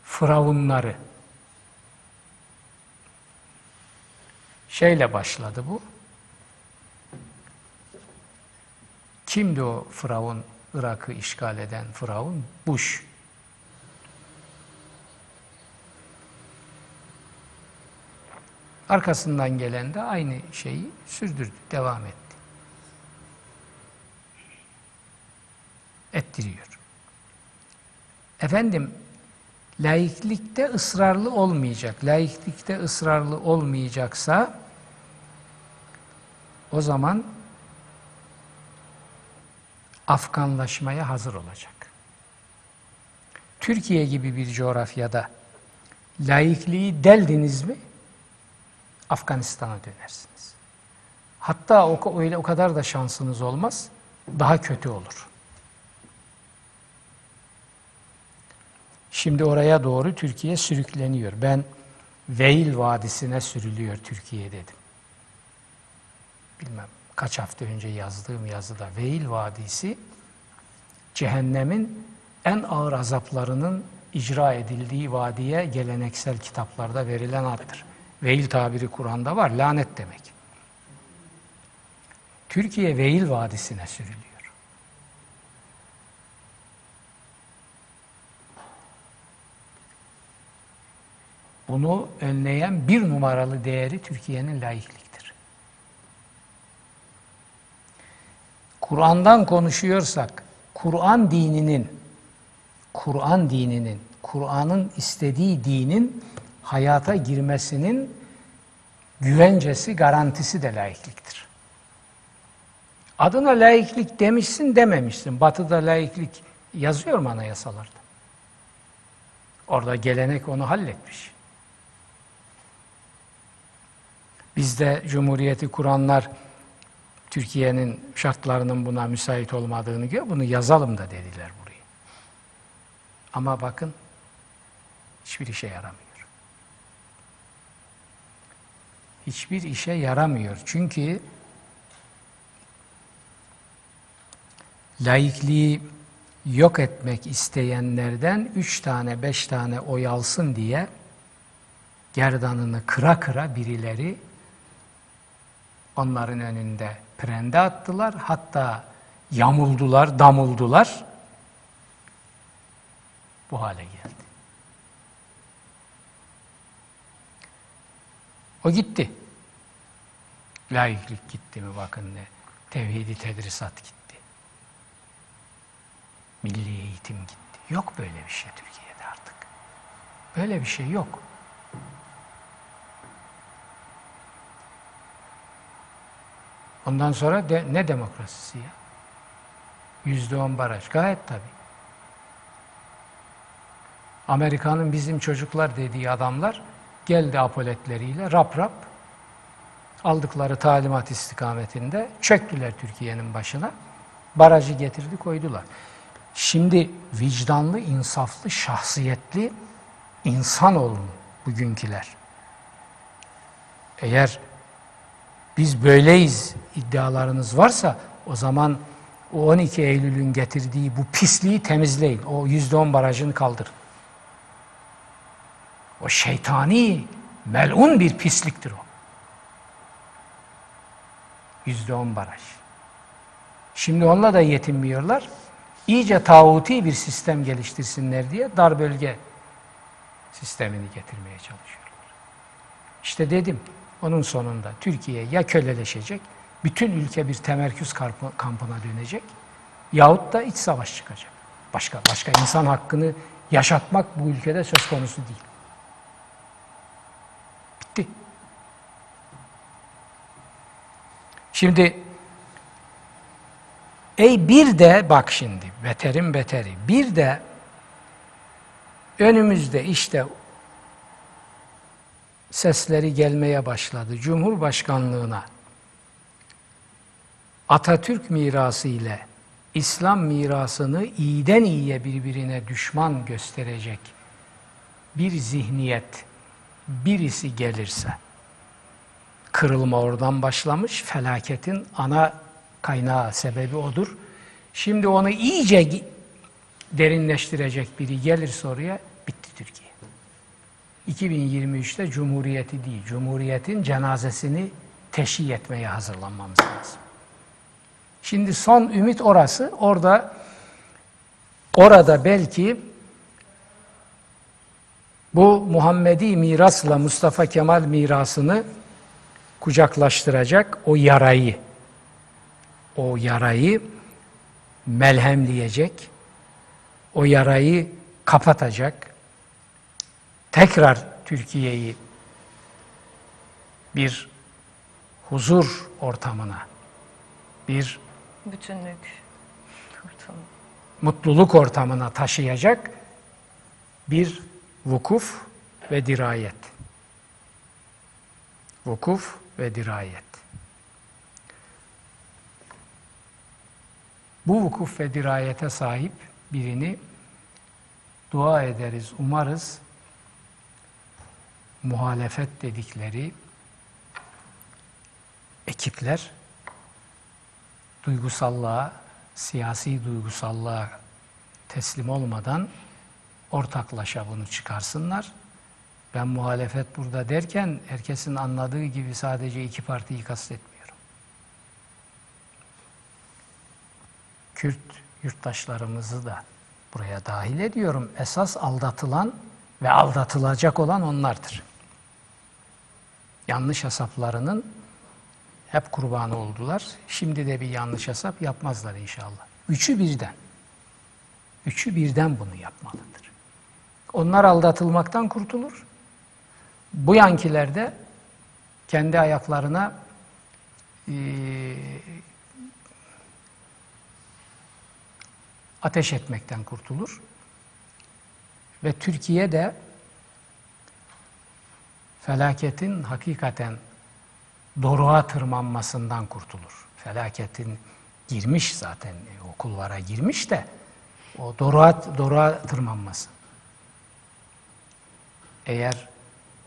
Speaker 2: firavunları. Şeyle başladı bu. Kimdi o firavun, Irak'ı işgal eden firavun? Bush. Arkasından gelen de aynı şeyi sürdürdü, devam etti. Ettiriyor. Efendim, laiklikte ısrarlı olmayacak. Laiklikte ısrarlı olmayacaksa o zaman Afganlaşmaya hazır olacak. Türkiye gibi bir coğrafyada laikliği deldiniz mi Afganistan'a dönersiniz. Hatta o, öyle o kadar da şansınız olmaz, daha kötü olur. Şimdi oraya doğru Türkiye sürükleniyor. Ben Veil Vadisi'ne sürülüyor Türkiye dedim. Bilmem kaç hafta önce yazdığım yazıda Veil Vadisi cehennemin en ağır azaplarının icra edildiği vadiye geleneksel kitaplarda verilen addır. Veil tabiri Kur'an'da var, lanet demek. Türkiye Veil Vadisi'ne sürülüyor. Bunu önleyen bir numaralı değeri Türkiye'nin laikliktir. Kur'an'dan konuşuyorsak, Kur'an dininin, Kur'an dininin, Kur'an'ın istediği dinin hayata girmesinin güvencesi, garantisi de laikliktir. Adına laiklik demişsin dememişsin. Batı'da laiklik yazıyor mu anayasalarda? Orada gelenek onu halletmiş. Bizde Cumhuriyeti kuranlar Türkiye'nin şartlarının buna müsait olmadığını gör, bunu yazalım da dediler buraya. Ama bakın hiçbir işe yaramıyor. Hiçbir işe yaramıyor. Çünkü laikliği yok etmek isteyenlerden üç tane, beş tane oy alsın diye gerdanını kıra kıra birileri onların önünde prende attılar. Hatta yamuldular, damuldular. Bu hale geldi. O gitti. Laiklik gitti mi bakın ne. Tevhidi tedrisat gitti. Milli eğitim gitti. Yok böyle bir şey Türkiye'de artık. Böyle bir şey yok. Ondan sonra de, ne demokrasisi ya? Yüzde on baraj. Gayet tabii. Amerika'nın bizim çocuklar dediği adamlar geldi apoletleriyle rap rap aldıkları talimat istikametinde çöktüler Türkiye'nin başına. Barajı getirdi koydular. Şimdi vicdanlı, insaflı, şahsiyetli insan olun bugünküler. Eğer biz böyleyiz iddialarınız varsa o zaman o 12 Eylül'ün getirdiği bu pisliği temizleyin. O %10 barajını kaldırın. O şeytani, melun bir pisliktir o. %10 baraj. Şimdi onunla da yetinmiyorlar. İyice tağuti bir sistem geliştirsinler diye dar bölge sistemini getirmeye çalışıyorlar. İşte dedim onun sonunda Türkiye ya köleleşecek, bütün ülke bir temerküz kampına dönecek yahut da iç savaş çıkacak. Başka başka insan hakkını yaşatmak bu ülkede söz konusu değil. Bitti. Şimdi ey bir de bak şimdi beterin beteri bir de önümüzde işte sesleri gelmeye başladı. Cumhurbaşkanlığına Atatürk mirası ile İslam mirasını iyiden iyiye birbirine düşman gösterecek bir zihniyet birisi gelirse kırılma oradan başlamış. Felaketin ana kaynağı sebebi odur. Şimdi onu iyice derinleştirecek biri gelirse oraya bitti Türkiye. 2023'te Cumhuriyeti değil, Cumhuriyet'in cenazesini teşhi etmeye hazırlanmamız lazım. Şimdi son ümit orası. Orada orada belki bu Muhammedi mirasla Mustafa Kemal mirasını kucaklaştıracak o yarayı o yarayı melhemleyecek, o yarayı kapatacak, tekrar Türkiye'yi bir huzur ortamına, bir
Speaker 1: Bütünlük. ortamı.
Speaker 2: mutluluk ortamına taşıyacak bir vukuf ve dirayet. Vukuf ve dirayet. Bu vukuf ve dirayete sahip birini dua ederiz, umarız muhalefet dedikleri ekipler duygusallığa, siyasi duygusallığa teslim olmadan ortaklaşa bunu çıkarsınlar. Ben muhalefet burada derken herkesin anladığı gibi sadece iki partiyi kastetmiyorum. Kürt yurttaşlarımızı da buraya dahil ediyorum. Esas aldatılan ve aldatılacak olan onlardır. Yanlış hesaplarının hep kurbanı oldular. Şimdi de bir yanlış hesap yapmazlar inşallah. Üçü birden. Üçü birden bunu yapmalıdır. Onlar aldatılmaktan kurtulur. Bu yankiler de kendi ayaklarına eee, ateş etmekten kurtulur. Ve Türkiye de felaketin hakikaten doruğa tırmanmasından kurtulur. Felaketin girmiş zaten e, o kulvara girmiş de o doruğa, doruğa tırmanması. Eğer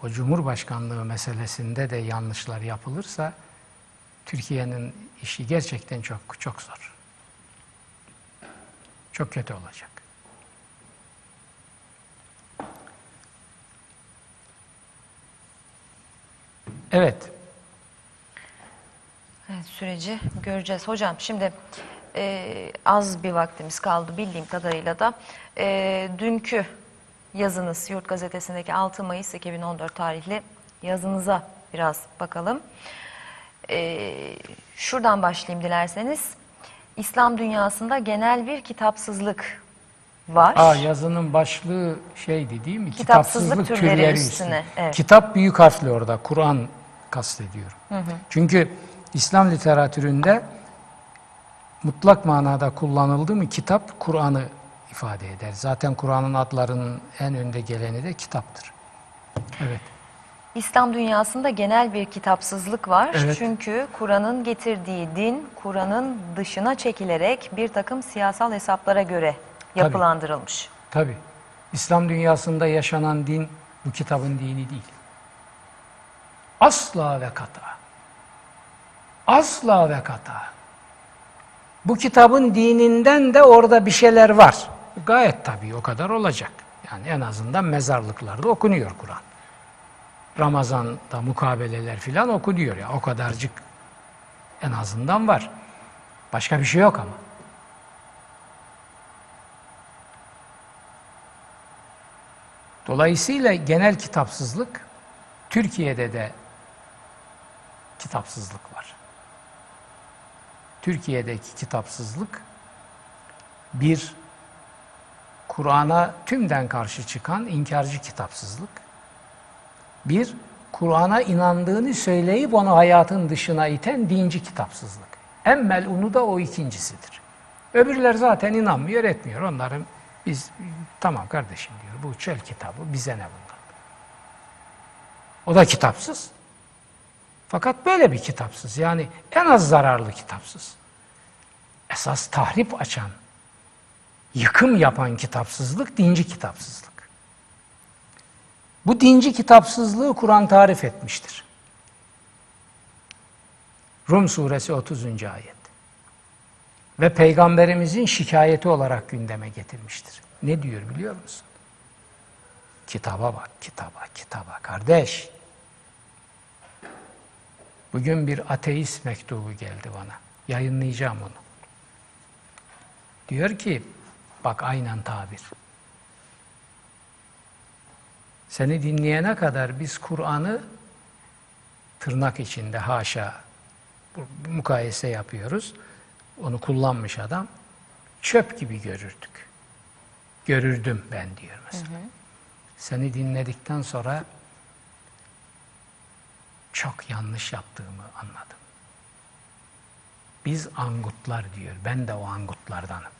Speaker 2: o Cumhurbaşkanlığı meselesinde de yanlışlar yapılırsa Türkiye'nin işi gerçekten çok çok zor. Çok kötü olacak. Evet.
Speaker 1: Evet, süreci göreceğiz. Hocam şimdi e, az bir vaktimiz kaldı bildiğim kadarıyla da. E, dünkü yazınız Yurt Gazetesi'ndeki 6 Mayıs 2014 tarihli yazınıza biraz bakalım. E, şuradan başlayayım dilerseniz. İslam dünyasında genel bir kitapsızlık var.
Speaker 2: Aa, yazının başlığı şeydi değil mi?
Speaker 1: Kitapsızlık türleri üstüne, evet.
Speaker 2: Kitap büyük harfli orada. Kur'an kastediyorum. Çünkü İslam literatüründe mutlak manada kullanıldı mı kitap Kur'an'ı ifade eder. Zaten Kur'an'ın adlarının en önde geleni de kitaptır. Evet.
Speaker 1: İslam dünyasında genel bir kitapsızlık var.
Speaker 2: Evet.
Speaker 1: Çünkü Kur'an'ın getirdiği din, Kur'an'ın dışına çekilerek bir takım siyasal hesaplara göre yapılandırılmış.
Speaker 2: Tabi. İslam dünyasında yaşanan din bu kitabın dini değil. Asla ve kata. Asla ve kata. Bu kitabın dininden de orada bir şeyler var. Gayet tabii o kadar olacak. Yani en azından mezarlıklarda okunuyor Kur'an. Ramazan'da mukabeleler filan okunuyor ya. O kadarcık en azından var. Başka bir şey yok ama. Dolayısıyla genel kitapsızlık Türkiye'de de kitapsızlık var. Türkiye'deki kitapsızlık bir Kur'an'a tümden karşı çıkan inkarcı kitapsızlık. Bir Kur'an'a inandığını söyleyip onu hayatın dışına iten dinci kitapsızlık. En melunu da o ikincisidir. Öbürler zaten inanmıyor, etmiyor. Onların biz tamam kardeşim diyor. Bu çöl kitabı bize ne bundan? O da kitapsız. Fakat böyle bir kitapsız. Yani en az zararlı kitapsız. Esas tahrip açan, yıkım yapan kitapsızlık dinci kitapsızlık. Bu dinci kitapsızlığı Kur'an tarif etmiştir. Rum suresi 30. ayet. Ve peygamberimizin şikayeti olarak gündeme getirmiştir. Ne diyor biliyor musun? Kitaba bak, kitaba, kitaba. Kardeş, bugün bir ateist mektubu geldi bana. Yayınlayacağım onu. Diyor ki, bak aynen tabir. Seni dinleyene kadar biz Kur'an'ı tırnak içinde haşa mukayese yapıyoruz. Onu kullanmış adam. Çöp gibi görürdük. Görürdüm ben diyor mesela. Seni dinledikten sonra çok yanlış yaptığımı anladım. Biz angutlar diyor. Ben de o angutlardanım.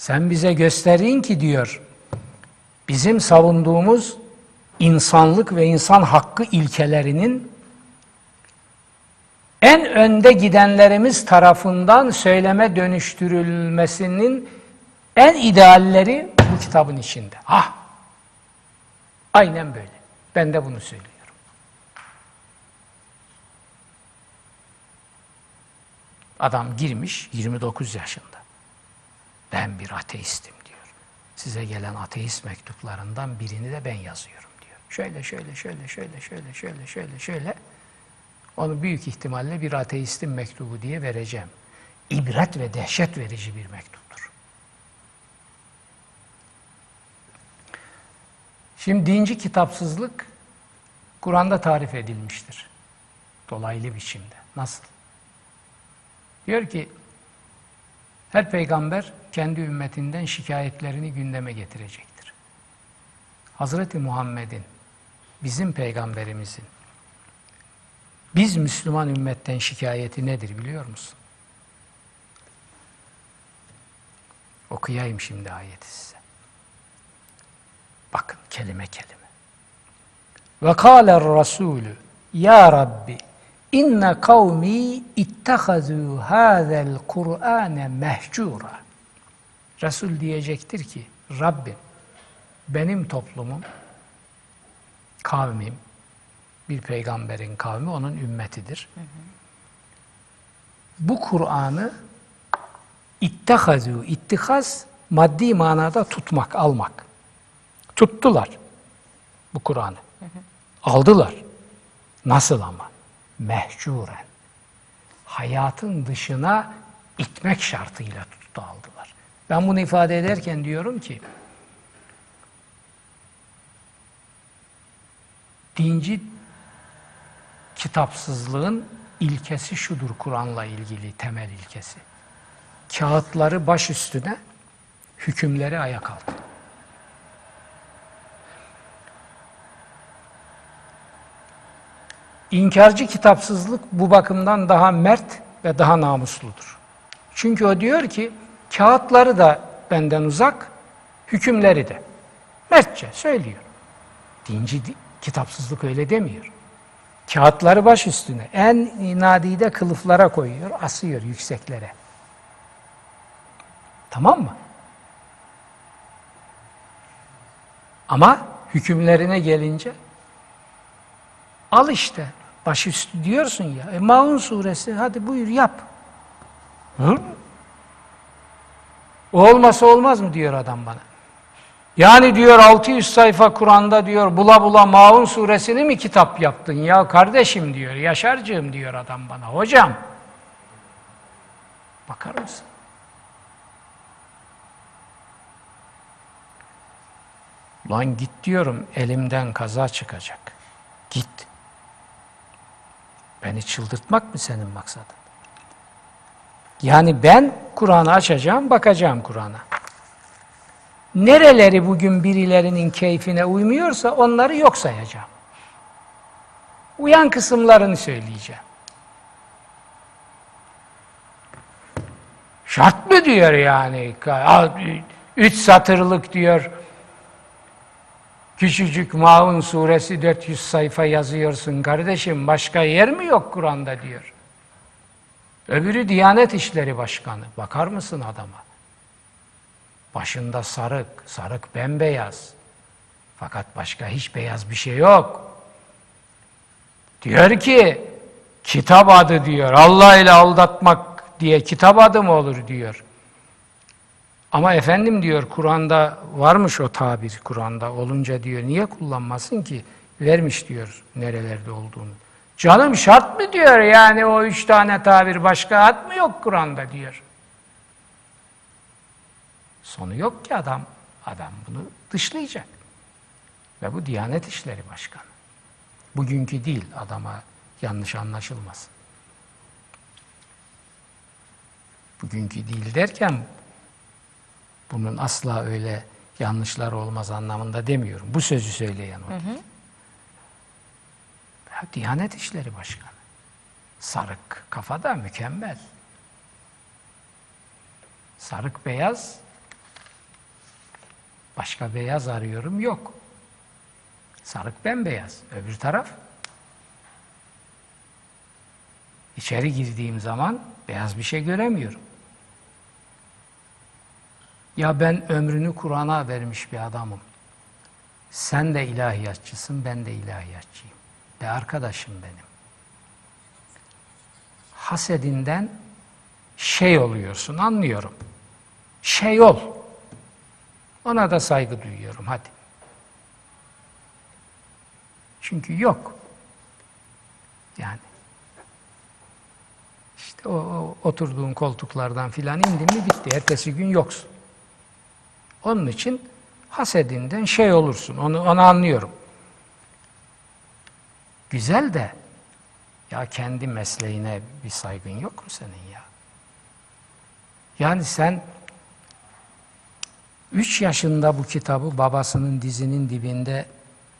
Speaker 2: Sen bize gösterin ki diyor, bizim savunduğumuz insanlık ve insan hakkı ilkelerinin en önde gidenlerimiz tarafından söyleme dönüştürülmesinin en idealleri bu kitabın içinde. Ah! Aynen böyle. Ben de bunu söylüyorum. Adam girmiş 29 yaşında. Ben bir ateistim diyor. Size gelen ateist mektuplarından birini de ben yazıyorum diyor. Şöyle şöyle şöyle şöyle şöyle şöyle şöyle şöyle onu büyük ihtimalle bir ateistin mektubu diye vereceğim. İbret ve dehşet verici bir mektuptur. Şimdi dinci kitapsızlık Kur'an'da tarif edilmiştir. Dolaylı biçimde. Nasıl? Diyor ki her peygamber kendi ümmetinden şikayetlerini gündeme getirecektir. Hazreti Muhammed'in, bizim peygamberimizin, biz Müslüman ümmetten şikayeti nedir biliyor musun? Okuyayım şimdi ayeti size. Bakın kelime kelime. Ve kâler rasûlü Ya Rabbi inne kavmi ittehazû hâzel Kur'âne mehcûra. Resul diyecektir ki Rabbim benim toplumum, kavmim, bir peygamberin kavmi onun ümmetidir. Bu Kur'an'ı ittehazu, ittihaz maddi manada tutmak, almak. Tuttular bu Kur'an'ı. Aldılar. Nasıl ama? Mehcuren. Hayatın dışına itmek şartıyla tuttu aldılar. Ben bunu ifade ederken diyorum ki dinci kitapsızlığın ilkesi şudur Kur'an'la ilgili temel ilkesi. Kağıtları baş üstüne, hükümleri ayak altına. İnkarcı kitapsızlık bu bakımdan daha mert ve daha namusludur. Çünkü o diyor ki kağıtları da benden uzak, hükümleri de. Mertçe söylüyor. Dinci di- kitapsızlık öyle demiyor. Kağıtları baş üstüne, en nadide kılıflara koyuyor, asıyor yükseklere. Tamam mı? Ama hükümlerine gelince al işte başüstü diyorsun ya. E, Maun suresi hadi buyur yap. Hı? O olmasa olmaz mı diyor adam bana. Yani diyor 600 sayfa Kur'an'da diyor bula bula Maun suresini mi kitap yaptın ya kardeşim diyor. Yaşarcığım diyor adam bana. Hocam bakar mısın? Lan git diyorum elimden kaza çıkacak. Git. Beni çıldırtmak mı senin maksadın? Yani ben Kur'an'ı açacağım, bakacağım Kur'an'a. Nereleri bugün birilerinin keyfine uymuyorsa onları yok sayacağım. Uyan kısımlarını söyleyeceğim. Şart mı diyor yani? Üç satırlık diyor. Küçücük Maun suresi 400 sayfa yazıyorsun kardeşim. Başka yer mi yok Kur'an'da diyor. Öbürü Diyanet İşleri Başkanı. Bakar mısın adama? Başında sarık, sarık bembeyaz. Fakat başka hiç beyaz bir şey yok. Diyor ki, kitap adı diyor, Allah ile aldatmak diye kitap adı mı olur diyor. Ama efendim diyor, Kur'an'da varmış o tabir Kur'an'da olunca diyor, niye kullanmasın ki? Vermiş diyor nerelerde olduğunu. Canım şart mı diyor yani o üç tane tabir başka ad mı yok Kur'an'da diyor. Sonu yok ki adam. Adam bunu dışlayacak. Ve bu Diyanet İşleri Başkanı. Bugünkü değil adama yanlış anlaşılmasın. Bugünkü değil derken bunun asla öyle yanlışlar olmaz anlamında demiyorum. Bu sözü söyleyen o. Ya, Diyanet İşleri Başkanı. Sarık kafada mükemmel. Sarık beyaz. Başka beyaz arıyorum yok. Sarık bembeyaz. Öbür taraf. İçeri girdiğim zaman beyaz bir şey göremiyorum. Ya ben ömrünü Kur'an'a vermiş bir adamım. Sen de ilahiyatçısın, ben de ilahiyatçıyım. Ve arkadaşım benim. Hasedinden şey oluyorsun, anlıyorum. Şey ol. Ona da saygı duyuyorum, hadi. Çünkü yok. Yani. İşte o, o oturduğun koltuklardan filan indin mi bitti. Ertesi gün yoksun. Onun için hasedinden şey olursun. Onu, onu anlıyorum. Güzel de ya kendi mesleğine bir saygın yok mu senin ya? Yani sen üç yaşında bu kitabı babasının dizinin dibinde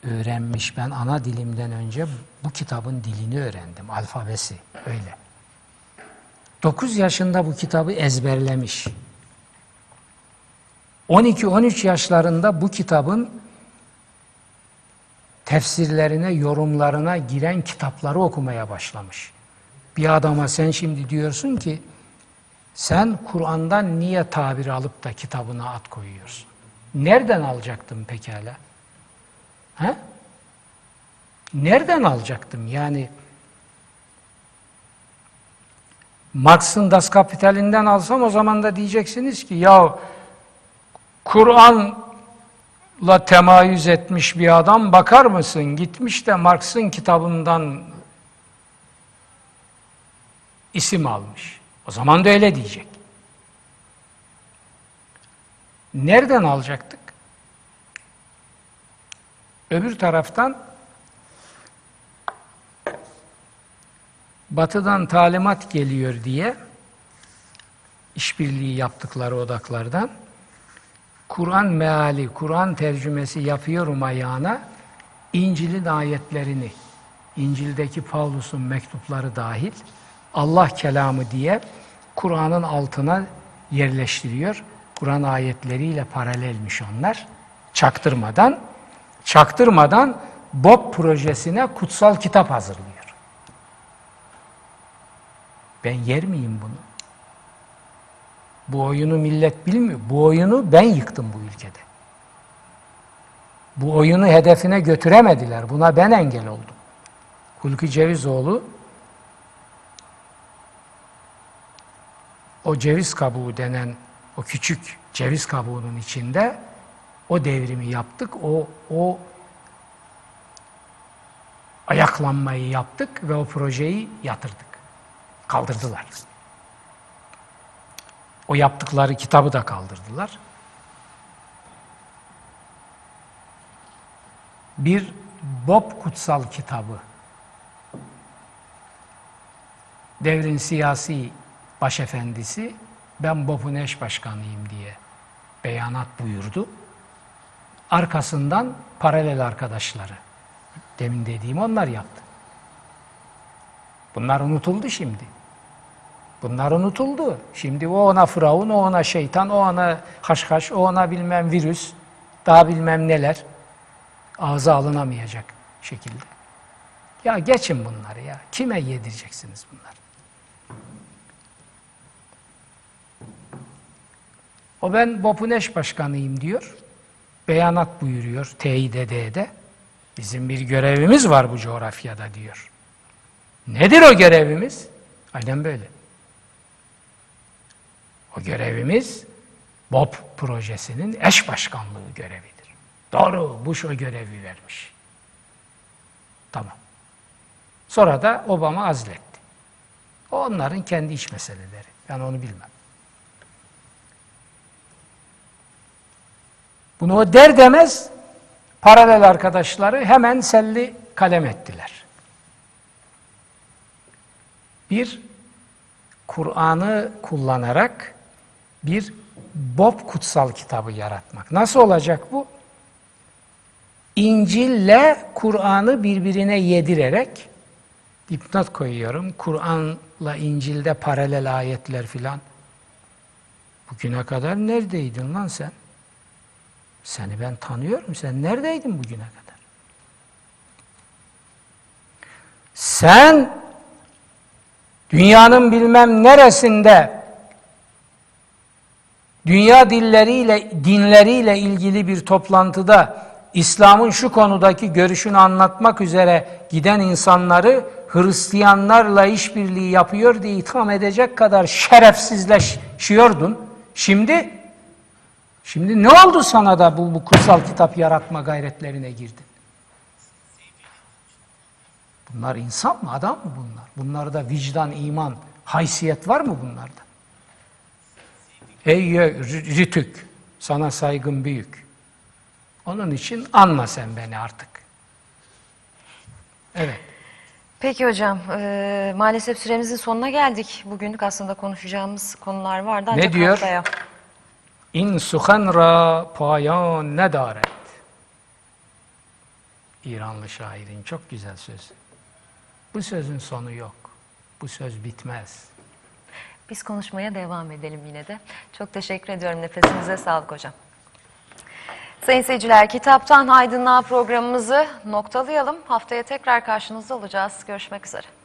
Speaker 2: öğrenmiş. Ben ana dilimden önce bu kitabın dilini öğrendim. Alfabesi öyle. Dokuz yaşında bu kitabı ezberlemiş. 12-13 yaşlarında bu kitabın tefsirlerine, yorumlarına giren kitapları okumaya başlamış. Bir adama sen şimdi diyorsun ki, sen Kur'an'dan niye tabir alıp da kitabına at koyuyorsun? Nereden alacaktım pekala? He? Nereden alacaktım? Yani Marx'ın Das Kapital'inden alsam o zaman da diyeceksiniz ki ya Kur'an'la temayüz etmiş bir adam bakar mısın? Gitmiş de Marx'ın kitabından isim almış. O zaman da öyle diyecek. Nereden alacaktık? Öbür taraftan batıdan talimat geliyor diye işbirliği yaptıkları odaklardan Kur'an meali, Kur'an tercümesi yapıyorum ayağına İncil'in ayetlerini, İncil'deki Pavlus'un mektupları dahil Allah kelamı diye Kur'an'ın altına yerleştiriyor. Kur'an ayetleriyle paralelmiş onlar. Çaktırmadan çaktırmadan BOP projesine kutsal kitap hazırlıyor. Ben yer miyim bunu? Bu oyunu millet bilmiyor. Bu oyunu ben yıktım bu ülkede. Bu oyunu hedefine götüremediler. Buna ben engel oldum. Hulki Cevizoğlu o ceviz kabuğu denen o küçük ceviz kabuğunun içinde o devrimi yaptık. O o ayaklanmayı yaptık ve o projeyi yatırdık. Kaldırdılar. O yaptıkları kitabı da kaldırdılar. Bir Bob kutsal kitabı devrin siyasi başefendisi ben Bob'un eş başkanıyım diye beyanat buyurdu. Arkasından paralel arkadaşları demin dediğim onlar yaptı. Bunlar unutuldu şimdi. Bunlar unutuldu. Şimdi o ona firavun, o ona şeytan, o ona haşhaş, o ona bilmem virüs, daha bilmem neler. Ağza alınamayacak şekilde. Ya geçin bunları ya. Kime yedireceksiniz bunları? O ben BOP'un eş başkanıyım diyor. Beyanat buyuruyor teyit. Bizim bir görevimiz var bu coğrafyada diyor. Nedir o görevimiz? Aynen böyle. O görevimiz BOP projesinin eş başkanlığı görevidir. Doğru, Bush o görevi vermiş. Tamam. Sonra da Obama azletti. O onların kendi iç meseleleri. Ben onu bilmem. Bunu o der demez paralel arkadaşları hemen selli kalem ettiler. Bir Kur'an'ı kullanarak bir Bob kutsal kitabı yaratmak. Nasıl olacak bu? İncil'le Kur'an'ı birbirine yedirerek dipnot koyuyorum. Kur'an'la İncil'de paralel ayetler filan. Bugüne kadar neredeydin lan sen? Seni ben tanıyorum. Sen neredeydin bugüne kadar? Sen dünyanın bilmem neresinde dünya dilleriyle dinleriyle ilgili bir toplantıda İslam'ın şu konudaki görüşünü anlatmak üzere giden insanları Hristiyanlarla işbirliği yapıyor diye itham edecek kadar şerefsizleşiyordun. Şimdi Şimdi ne oldu sana da bu, bu kutsal kitap yaratma gayretlerine girdin? Bunlar insan mı, adam mı bunlar? Bunlarda vicdan, iman, haysiyet var mı bunlarda? Ey Ritük, sana saygım büyük. Onun için anma sen beni artık. Evet.
Speaker 1: Peki hocam, e, maalesef süremizin sonuna geldik. Bugünlük aslında konuşacağımız konular vardı.
Speaker 2: Ne diyor?
Speaker 1: haftaya.
Speaker 2: İn suhan ra payan ne daret. İranlı şairin çok güzel sözü. Bu sözün sonu yok. Bu söz bitmez.
Speaker 1: Biz konuşmaya devam edelim yine de. Çok teşekkür ediyorum. Nefesinize sağlık hocam. Sayın seyirciler, Kitaptan Aydınlığa programımızı noktalayalım. Haftaya tekrar karşınızda olacağız. Görüşmek üzere.